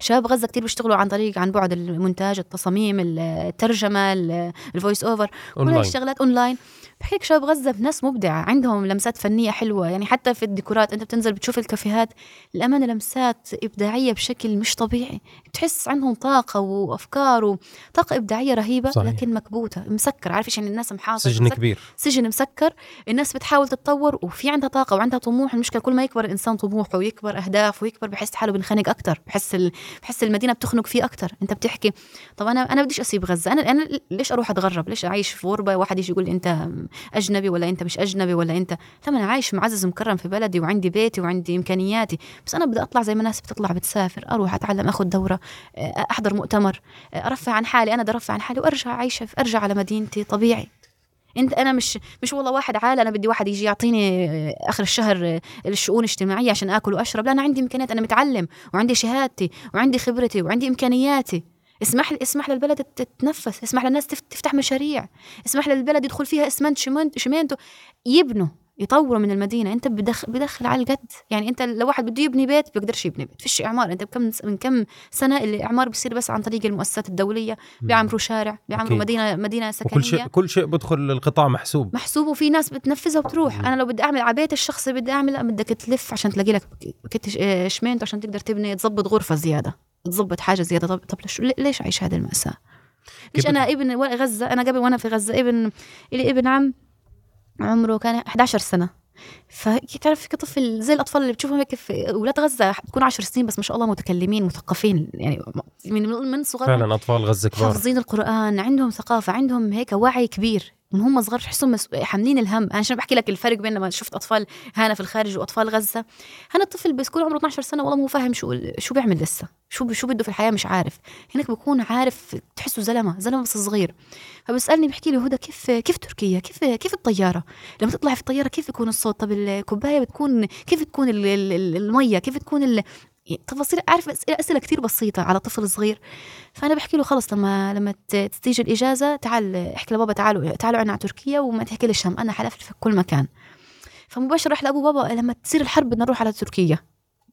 شباب غزة كتير بيشتغلوا عن طريق عن بعد المونتاج التصاميم الترجمة ال voice over كل الشغلات اونلاين بحكي لك شباب غزة ناس مبدعة عندهم لمسات فنية حلوة. يعني حتى في الديكورات أنت بتنزل بتشوف الكافيهات الأمانة لمسات إبداعية بشكل مش طبيعي. بتحس عندهم طاقة وأفكار وطاقة إبداعية رهيبة صحيح. لكن مكبوتة مسكر عارف إيش يعني؟ الناس محاطه سجن مسكر- كبير. سجن مسكر. الناس بتحاول تتطور وفي عندها طاقة وعندها طموح. المشكلة كل ما يكبر الإنسان طموحه ويكبر أهدافه ويكبر بحس حاله بنخنق أكثر بحس. بحس المدينة بتخنق فيه أكثر أنت بتحكي طب أنا أنا بديش أسيب غزة. أنا أنا ليش أروح أتغرب؟ ليش أعيش في غربة؟ واحد يجي يقول لي أنت أجنبي ولا أنت مش أجنبي ولا أنت؟ لا أنا عايش معزز مكرم في بلدي وعندي بيتي وعندي إمكانياتي. بس أنا بدي أطلع زي ما الناس بتطلع بتسافر أروح أتعلم آخذ دورة أحضر مؤتمر ارفع عن حالي. أنا بدي ارفع عن حالي وأرجع عايشه أرجع على مدينتي طبيعي. انت أنا مش مش والله واحد عالة أنا بدي واحد يجي يعطيني آه، آخر الشهر آه، الشؤون الاجتماعية عشان آكل وأشرب. لا أنا عندي إمكانيات أنا متعلم وعندي شهادتي وعندي خبرتي وعندي إمكانياتي. اسمح اسمح للبلد تتنفس اسمح للناس تف- تفتح مشاريع. اسمح للبلد يدخل فيها اسمنت شمنت شمينتو يبنوا. يطوروا من المدينة. أنت بدخل بدخل على القد يعني أنت لو واحد بده يبني بيت بيقدرش يبني بيت. فيش إعمار. أنت بكم من كم سنة الاعمار بيصير بس عن طريق المؤسسات الدولية؟ بيعمروا شارع بيعمروا. مدينة مدينة سكنية. وكل شيء كل شيء بدخل القطاع محسوب. محسوب. وفي ناس بتنفذها وبتروح. مم. أنا لو بدي أعمل على بيت الشخصي بدي اعمل لا بدك تلف عشان تلاقي لك كت ش- شمينت عشان تقدر تبني. تظبط غرفة زيادة. تظبط حاجة زيادة. طب طب ليش ليش أعيش هذه المأساة؟ ليش كيف أنا ابن غزة. أنا قبل وأنا في غزة ابن لي ابن عم. عمره كان 11 سنة. فتعرف كطفل زي الأطفال اللي بتشوفهم هيك في أولاد غزة بتكون 10 سنين بس ما شاء الله متكلمين مثقفين يعني من من صغرهم. فعلا أطفال غزة كبار. حافظين القرآن عندهم ثقافة عندهم هيك وعي كبير. من هم صغار تحسهم. حاملين الهم أنا عشان بحكي لك الفرق بين لما شفت أطفال هنا في الخارج وأطفال غزة هنا الطفل بيكون عمره 12 سنة والله مو فاهم شو شو بيعمل لسه شو. شو بده في الحياة مش عارف هناك بكون عارف تحسه زلمة زلمة بس صغير فبسالني بحكي لي هدى كيف كيف تركيا كيف كيف الطيارة لما تطلع في الطيارة كيف يكون الصوت طب الكوباية بتكون كيف تكون ال... ال... ال- المية كيف تكون. تفاصيل عارف أسئلة كثير بسيطة على طفل صغير. فأنا بحكي له خلص لما لما تيجي الإجازة تعال احكي لبابا تعالوا تعالوا عنا على تركيا وما تحكي ليش هم أنا حلفت في كل مكان. فمباشر راح لأبو بابا لما تصير الحرب بدنا نروح على تركيا.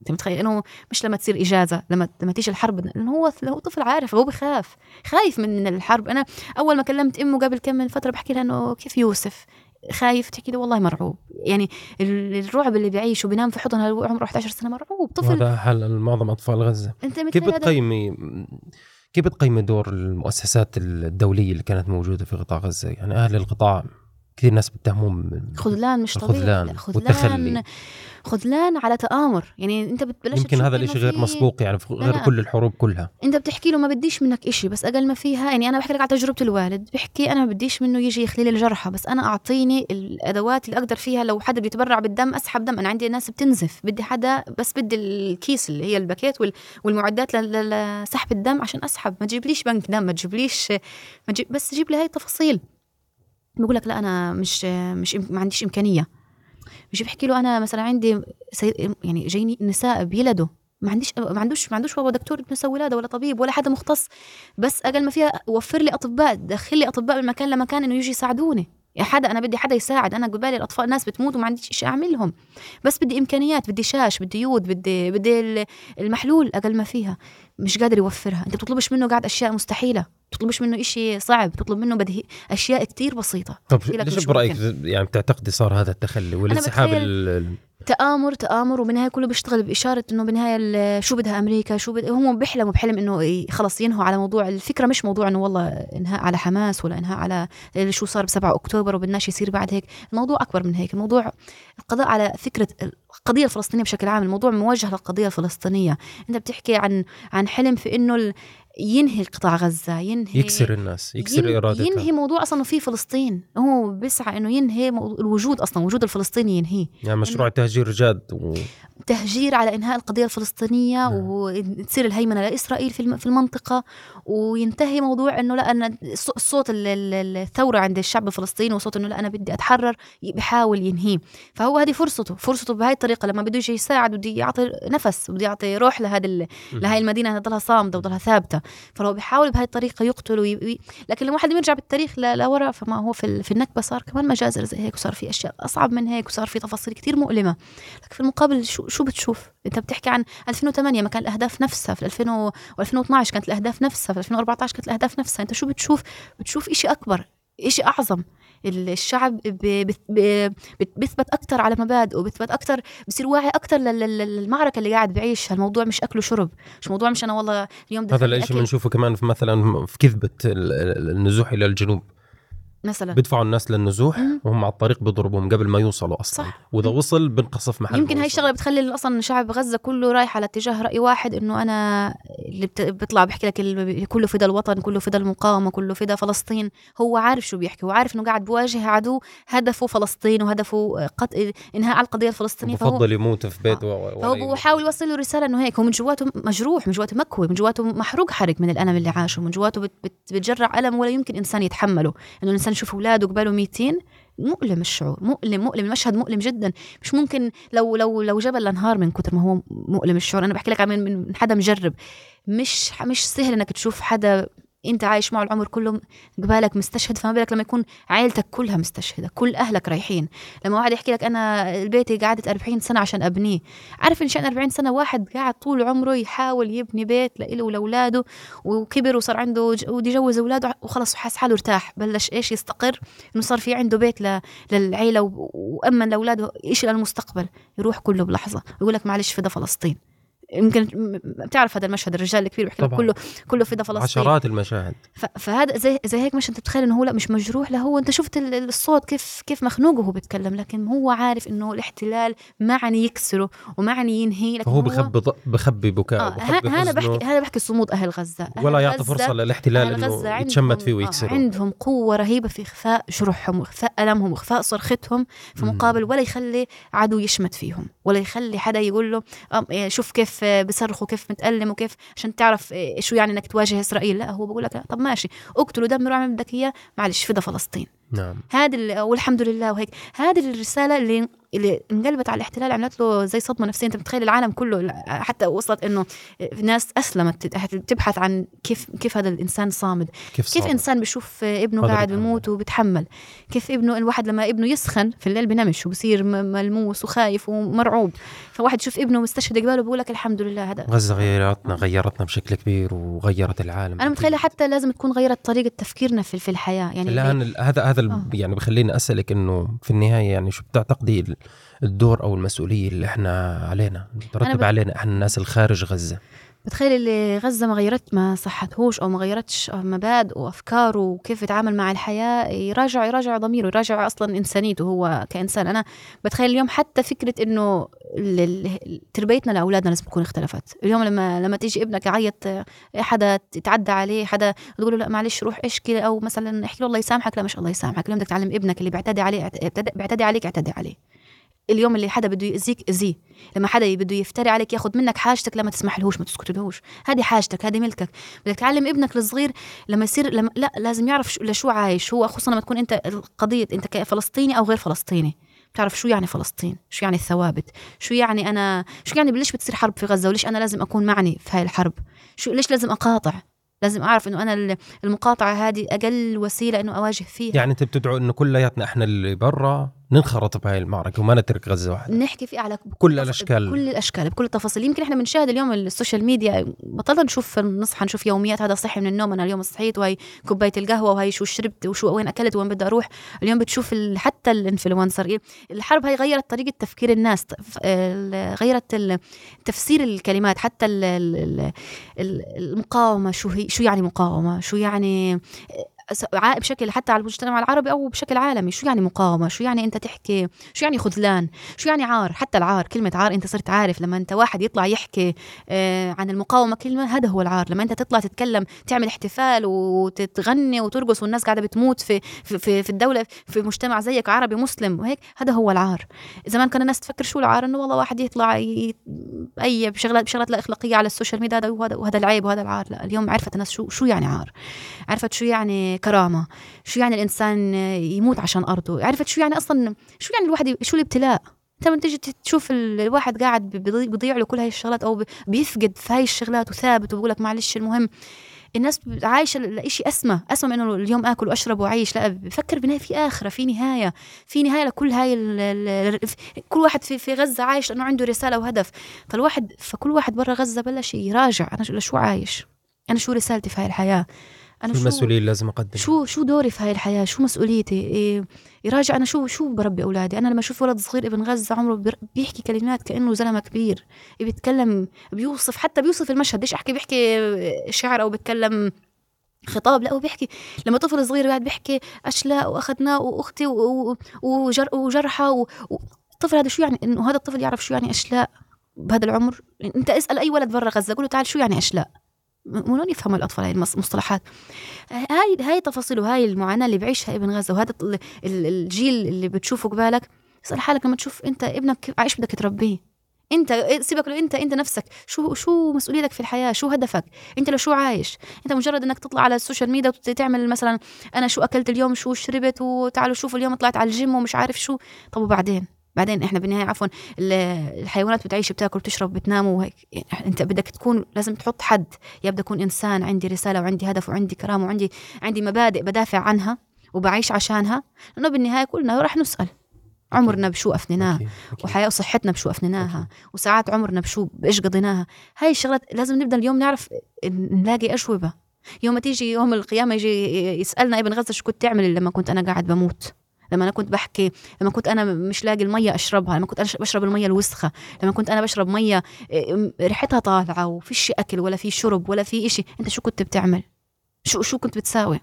أنت متخيل؟ إنه مش لما تصير إجازة لما لما تيجي الحرب لأنه هو هو طفل عارف هو بخاف خايف من الحرب. أنا أول ما كلمت أمه قبل كم من فترة بحكي لها إنه كيف يوسف؟ خايف تحكي لي والله مرعوب. يعني ال- الرعب اللي بيعيشه بينام في حضن عمره 11 سنة مرعوب طفل. وهذا حل معظم أطفال غزة. أنت كيف هذا؟ بتقيمي كيف بتقيمي دور المؤسسات الدولية اللي كانت موجودة في قطاع غزة؟ يعني أهل القطاع كثير ناس بتهمهم خذلان مش طبيعي. لا، والتخلي. خذلان على تآمر. يعني انت بتبلش يمكن هذا الإشي غير مسبوق يعني في غير. كل الحروب كلها. انت بتحكي له ما بديش منك إشي بس أقل ما فيها يعني أنا بحكي لك على تجربة الوالد بحكي أنا ما بديش منه يجي يخلي لي الجرحى بس أنا أعطيني الأدوات اللي أقدر فيها لو حدا بيتبرع بالدم أسحب دم. أنا عندي ناس بتنزف بدي حدا بس بدي الكيس اللي هي الباكيت وال- والمعدات لسحب الدم عشان أسحب. ما تجيبليش بنك دم ما تجيبليش ما تجيب بس جيب لي هاي التفاصيل. بقول لك لا أنا مش مش ما عنديش إمكانية. مش بحكي له أنا مثلا عندي سي... يعني جايني نساء بيلدوا ما عنديش ما عندوش ما عندوش بابا دكتور نساء ولادة ولا طبيب ولا حدا مختص. بس أقل ما فيها وفر لي أطباء دخل لي أطباء من مكان لمكان إنه يجي يساعدوني. يا حدا أنا بدي حدا يساعد. أنا قبالي الأطفال ناس بتموت وما عنديش شيء أعملهم. بس بدي إمكانيات بدي شاش بدي يود بدي بدي ال- المحلول أقل ما فيها. مش قادر يوفرها. انت بتطلبش منه قاعد أشياء مستحيلة. بتطلبش منه إشي صعب. بتطلب منه بدهي أشياء كتير بسيطة. طب ليش برأيك. يعني بتعتقدي صار هذا التخلي والانسحاب تآمر تآمر وبالنهاية كله بيشتغل بإشارة إنه بالنهاية ال- شو بدها أمريكا شو بد... هم بيحلموا بحلم إنه خلص ينهوا على موضوع الفكرة مش موضوع إنه والله إنهاء على حماس ولا إنهاء على اللي شو صار ب 7 أكتوبر وبدناش يصير بعد هيك. الموضوع أكبر من هيك. الموضوع القضاء على فكرة القضية الفلسطينية بشكل عام الموضوع موجه للقضية الفلسطينية. أنت بتحكي عن عن حلم في ال... ينهي قطاع غزة ينهي يكسر الناس يكسر ين- إرادتها. ينهي موضوع أصلا في فلسطين. هو بيسعى إنه ينهي الوجود أصلا وجود الفلسطيني ينهيه. يعني مشروع تهجير جاد و... تهجير على إنهاء القضية الفلسطينية نعم. وتصير الهيمنة لإسرائيل في الم- في المنطقة. وينتهي موضوع إنه لا أنا ال- الثورة عند الشعب الفلسطيني وصوت إنه لا أنا بدي أتحرر بحاول ينهيه. فهو هذه فرصته فرصته بهاي الطريقة. لما بده يجي يساعد بده يعطي نفس بده يعطي روح لهذا ال- لهي المدينة تضلها صامده وتضلها ثابتة. فلو بيحاول بهاي الطريقة يقتل وي... لكن لما واحد بيرجع بالتاريخ لورا فما هو في في النكبة صار كمان مجازر زي هيك وصار في أشياء أصعب من هيك وصار في تفاصيل كتير مؤلمة. لكن في المقابل شو شو بتشوف؟ أنت بتحكي عن 2008 ما كان الأهداف نفسها في 2000 و 2012 كانت الأهداف نفسها في 2014 كانت الأهداف نفسها. أنت شو بتشوف؟ بتشوف إشي أكبر إشي أعظم. ال- الشعب بيثبت أكثر على مبادئه بيثبت أكثر بصير واعي أكثر للمعركة اللي قاعد بعيشها الموضوع مش اكل وشرب مش موضوع مش أنا والله اليوم هذا الشيء بنشوفه كمان في مثلا في كذبة ال- ال- النزوح إلى الجنوب. مثلا بيدفعوا الناس للنزوح مم. وهم على الطريق بيضربوهم قبل ما يوصلوا أصلا صح. وإذا وصل بنقصف محل يمكن هاي. الشغلة بتخلي أصلا شعب غزة كله رايح على اتجاه رأي واحد إنه أنا اللي بيطلع بحكي لك كله فدا الوطن كله فدا المقاومة كله فدا فلسطين هو عارف شو بيحكي وعارف إنه قاعد بواجه عدو هدفه فلسطين وهدفه قط... إنهاء على القضية الفلسطينية فهو بفضل يموت في بيته و- فهو ولا يموت. بحاول يوصل له رسالة إنه هيك هو من جواته مجروح من جواته مكوي من جواته محروق حرق من الألم اللي عاشه من جواته بت بت بتجرع ألم ولا يمكن إنسان يتحمله إنه الإنسان يشوف اولاده قباله 200 مؤلم الشعور مؤلم مؤلم المشهد مؤلم جدا. مش ممكن لو لو لو جبل لانهار من كتر ما هو مؤلم الشعور. أنا بحكي لك عن من حدا مجرب. مش مش سهل إنك تشوف حدا أنت عايش معه العمر كله قبالك مستشهد فما بالك لما يكون عائلتك كلها مستشهدة كل أهلك رايحين. لما واحد يحكي لك أنا بيتي قعدت 40 سنة عشان أبنيه. عارف إن شأن 40 سنة واحد قاعد طول عمره يحاول يبني بيت لإله ولأولاده وكبر وصار عنده وبده يجوز أولاده وخلص حاس حاله ارتاح. بلش إيش يستقر؟ إنه صار في عنده بيت ل... للعيلة و... وأمن لأولاده شيء للمستقبل يروح كله بلحظة. يقول لك معلش فدا فلسطين. يمكن بتعرف هذا المشهد الرجال الكبير بيحكي لك. كله كله فدا فلسطين عشرات المشاهد. فهذا زي زي هيك مش انت بتخيل إنه هو لا مش مجروح لا هو. انت شفت ال- ال- الصوت كيف كيف مخنوق وهو بيتكلم لكن هو عارف إنه الاحتلال معني يكسره ومعني ينهي لكن فهو بخبي بخبي بكاء آه بخبي هذا بحكي هذا بحكي صمود أهل غزة. أهل ولا يعطي فرصة للاحتلال إنه يتشمت فيه آه، ويكسره. عندهم قوة رهيبة في إخفاء جروحهم وإخفاء ألمهم وإخفاء صرختهم في. مقابل ولا يخلي عدو يشمت فيهم ولا يخلي حدا يقول له آه، إيه، شوف كيف آه، بصرخوا كيف متألم وكيف عشان تعرف إيه، شو يعني إنك تواجه إسرائيل. لا هو بقول لك طب ماشي. اقتلوا دمروا اعمل بدك إياه. معلش فدا فلسطين. نعم. هذا ال- والحمد لله وهيك. هذه الرسالة اللي اللي انقلبت على الاحتلال عملت له زي صدمة نفسية. انت متخيل العالم كله حتى وصلت إنه ناس أسلمت تبحث عن كيف كيف هذا الإنسان صامد. كيف كيف صار إنسان بيشوف ابنه هذا قاعد. بيموت وبيتحمل؟ كيف ابنه الواحد لما ابنه يسخن في الليل بنمش وبصير ملموس وخايف ومرعوب. فواحد يشوف ابنه مستشهد قباله بيقول لك الحمد لله هذا غزة غيرتنا غيرتنا بشكل كبير وغيرت العالم أنا متخيلة. حتى لازم تكون غيرت طريقة تفكيرنا في في الحياة. يعني الان ال- هذا هذا آه. يعني بخليني أسألك إنه في النهاية يعني شو بتعتقدي ال- الدور أو المسؤولية اللي إحنا علينا ترتب ب- علينا إحنا الناس الخارج غزة بتخيل اللي غزة ما غيرت ما صحتهوش أو ما غيرتش مبادئه وأفكاره وكيف يتعامل مع الحياة يراجع يراجع ضميره يراجع أصلا إنسانيته هو كإنسان. أنا بتخيل اليوم حتى فكرة إنه تربيتنا لأولادنا لازم تكون اختلفت. اليوم لما لما تيجي ابنك يعيط حدا يتعدى عليه حدا تقول له لا معلش روح اشكي أو مثلا احكي له الله يسامحك لا مش الله يسامحك. اليوم بدك تعلم ابنك اللي بيعتدي عليه بيعتدي عليك اعتدي عليه. اليوم اللي حدا بده يأذيك أذيه. لما حدا بده يفتري عليك ياخذ منك حاجتك لما تسمح لهوش ما تسكتلهوش. هذه حاجتك هذه ملكك. بدك تعلم ابنك الصغير لما يصير لما لا لازم يعرف شو لشو عايش. هو خصوصا لما تكون أنت القضية أنت كفلسطيني أو غير فلسطيني. بتعرف شو يعني فلسطين؟ شو يعني الثوابت؟ شو يعني أنا شو يعني ليش بتصير حرب في غزة؟ وليش أنا لازم أكون معني في هاي الحرب؟ شو ليش لازم أقاطع؟ لازم أعرف إنه أنا ال- المقاطعة هذه أقل وسيلة إنه أواجه فيها. يعني أنت بتدعو إنه كلياتنا إحنا اللي برا ننخرط بهاي المعركة وما نترك غزة واحدة. نحكي فيه على كل الأشكال. بكل الأشكال بكل التفاصيل. يمكن إحنا بنشاهد اليوم ال social media بطلنا نشوف نصحى نشوف يوميات هذا صحي من النوم أنا اليوم صحيت وهي كوباية القهوة وهي شو شربت وشو وين أكلت وين بدي أروح. اليوم بتشوف حتى ال influencer الحرب هاي غيرت طريقة تفكير الناس غيرت تفسير الكلمات حتى المقاومة شو هي شو يعني مقاومة؟ شو يعني بشكل حتى على المجتمع العربي أو بشكل عالمي. شو يعني مقاومة؟ شو يعني أنت تحكي؟ شو يعني خذلان؟ شو يعني عار؟ حتى العار كلمة عار أنت صرت عارف. لما أنت واحد يطلع يحكي آه، عن المقاومة كلمة هذا هو العار. لما أنت تطلع تتكلم تعمل احتفال وتتغني وترقص والناس قاعدة بتموت في في في الدولة في مجتمع زيك عربي مسلم وهيك هذا هو العار. زمان كان الناس تفكر شو العار إنه والله واحد يطلع أي بشغلات بشغلات لا إخلاقية على ال social media هذا وهذا وهذا العيب وهذا العار. لا اليوم عرفت الناس شو شو يعني عار. عرفت شو يعني كرامة. شو يعني الإنسان يموت عشان أرضه؟ عرفت شو يعني أصلا؟ شو يعني الواحد شو الابتلاء؟ أنت لما تيجي تشوف الواحد قاعد بيضيع له كل هاي الشغلات أو بيفقد في هاي الشغلات وثابت وبقول لك معلش المهم. الناس عايشة لشيء أسمى أسمى من إنه اليوم آكل وأشرب وأعيش. لا بفكر بنهاية في آخرة في نهاية. في نهاية لكل هاي كل واحد في في غزة عايش لأنه عنده رسالة وهدف. فالواحد فكل واحد برا غزة بلش يراجع. أنا لشو عايش؟ أنا شو رسالتي في هاي الحياة؟ أنا شو المسؤولية اللي لازم أقدمها؟ شو شو دوري في هاي الحياة؟ شو مسؤوليتي؟ إيه يراجع أنا شو شو بربي أولادي؟ أنا لما أشوف ولد صغير ابن غزه عمره بيحكي كلمات كأنه زلمة كبير. بيتكلم بيوصف حتى بيوصف المشهد ليش أحكي؟ بيحكي شعر أو بيتكلم خطاب لا هو بيحكي. لما طفل صغير قاعد بيحكي أشلاء واخذناه وأختي وجر وجرحى الطفل هذا شو يعني؟ إنه هذا الطفل يعرف شو يعني أشلاء بهذا العمر؟ أنت اسأل أي ولد برا غزة قول له تعال شو يعني أشلاء؟ منون يفهموا الأطفال هاي المصطلحات. هاي هاي تفاصيل وهاي المعاناة اللي بعيشها ابن غزة وهذا الجيل اللي بتشوفه قبالك. اسأل حالك لما تشوف أنت ابنك عايش بدك تربيه. أنت سيبك لو أنت أنت نفسك. شو شو مسؤوليتك في الحياة؟ شو هدفك؟ أنت لو شو عايش؟ أنت مجرد إنك تطلع على ال social media وتعمل مثلا أنا شو أكلت اليوم؟ شو شربت؟ وتعالوا شوفوا اليوم طلعت على الجيم ومش عارف شو. طب وبعدين؟ بعدين إحنا بالنهاية عفوا الحيوانات بتعيش بتاكل بتشرب بتنام وهيك يعني أنت بدك تكون لازم تحط حد يا بدي أكون إنسان عندي رسالة وعندي هدف وعندي كرامة وعندي عندي مبادئ بدافع عنها وبعيش عشانها لأنه بالنهاية كلنا راح نسأل. عمرنا بشو أفنيناه وحياة وصحتنا بشو أفنيناها وساعات عمرنا بشو بإيش قضيناها. هاي الشغلات لازم نبدأ اليوم نعرف نلاقي اجوبه يوم تيجي يوم القيامة يجي يسألنا ابن غزه شو كنت تعمل لما كنت أنا قاعد بموت؟ لما أنا كنت بحكي لما كنت أنا مش لاقي المية أشربها لما كنت أنا بشرب المية الوسخة لما كنت أنا بشرب مية إيه، ريحتها طالعة وفيش أكل ولا في شرب ولا في إشي أنت شو كنت بتعمل؟ شو شو كنت بتساوي؟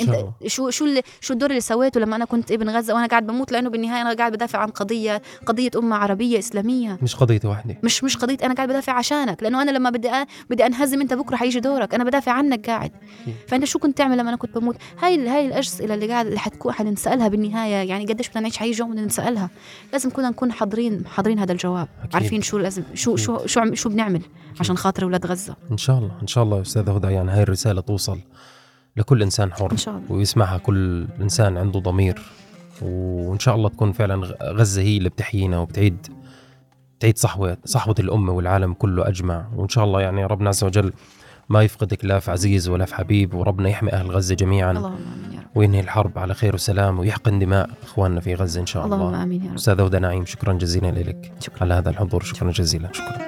انت شو شو اللي شو الدور اللي سويته لما أنا كنت ابن غزة وأنا قاعد بموت؟ لأنه بالنهاية أنا قاعد بدافع عن قضية قضية أمة عربية إسلامية. مش قضية واحدة. مش مش قضية أنا قاعد بدافع عشانك. لأنه أنا لما بدي أ... بدي أنهزم أنت بكرة حيجي دورك. أنا بدافع عنك قاعد. فأنت شو كنت تعمل لما أنا كنت بموت؟ هاي هاي الاسئله اللي قاعد اللي حتكون حنسالها بالنهاية. يعني قديش بدنا نعيش حيجي يوم بدنا نسالها لازم كنا نكون حاضرين حاضرين هذا الجواب. أكيد. عارفين شو لازم شو شو شو, شو بنعمل عشان خاطر أولاد غزة. إن شاء الله إن شاء الله أستاذة هدى. يعني هاي الرسالة توصل لكل إنسان حر إن شاء الله. ويسمعها كل إنسان عنده ضمير. وإن شاء الله تكون فعلا غزة هي اللي بتحيينا وبتعيد تعيد صحوة صحوة الأمة والعالم كله أجمع. وإن شاء الله يعني ربنا عز وجل ما يفقدك لا في عزيز ولا في حبيب وربنا يحمي أهل غزة جميعا. اللهم آمين يا رب. وينهي الحرب على خير وسلام ويحقن دماء إخواننا في غزة إن شاء الله. اللهم آمين يا رب. استاذه هدى نعيم شكرا جزيلا لك. شكرا. على هذا الحضور شكرا جزيلا. شكرا.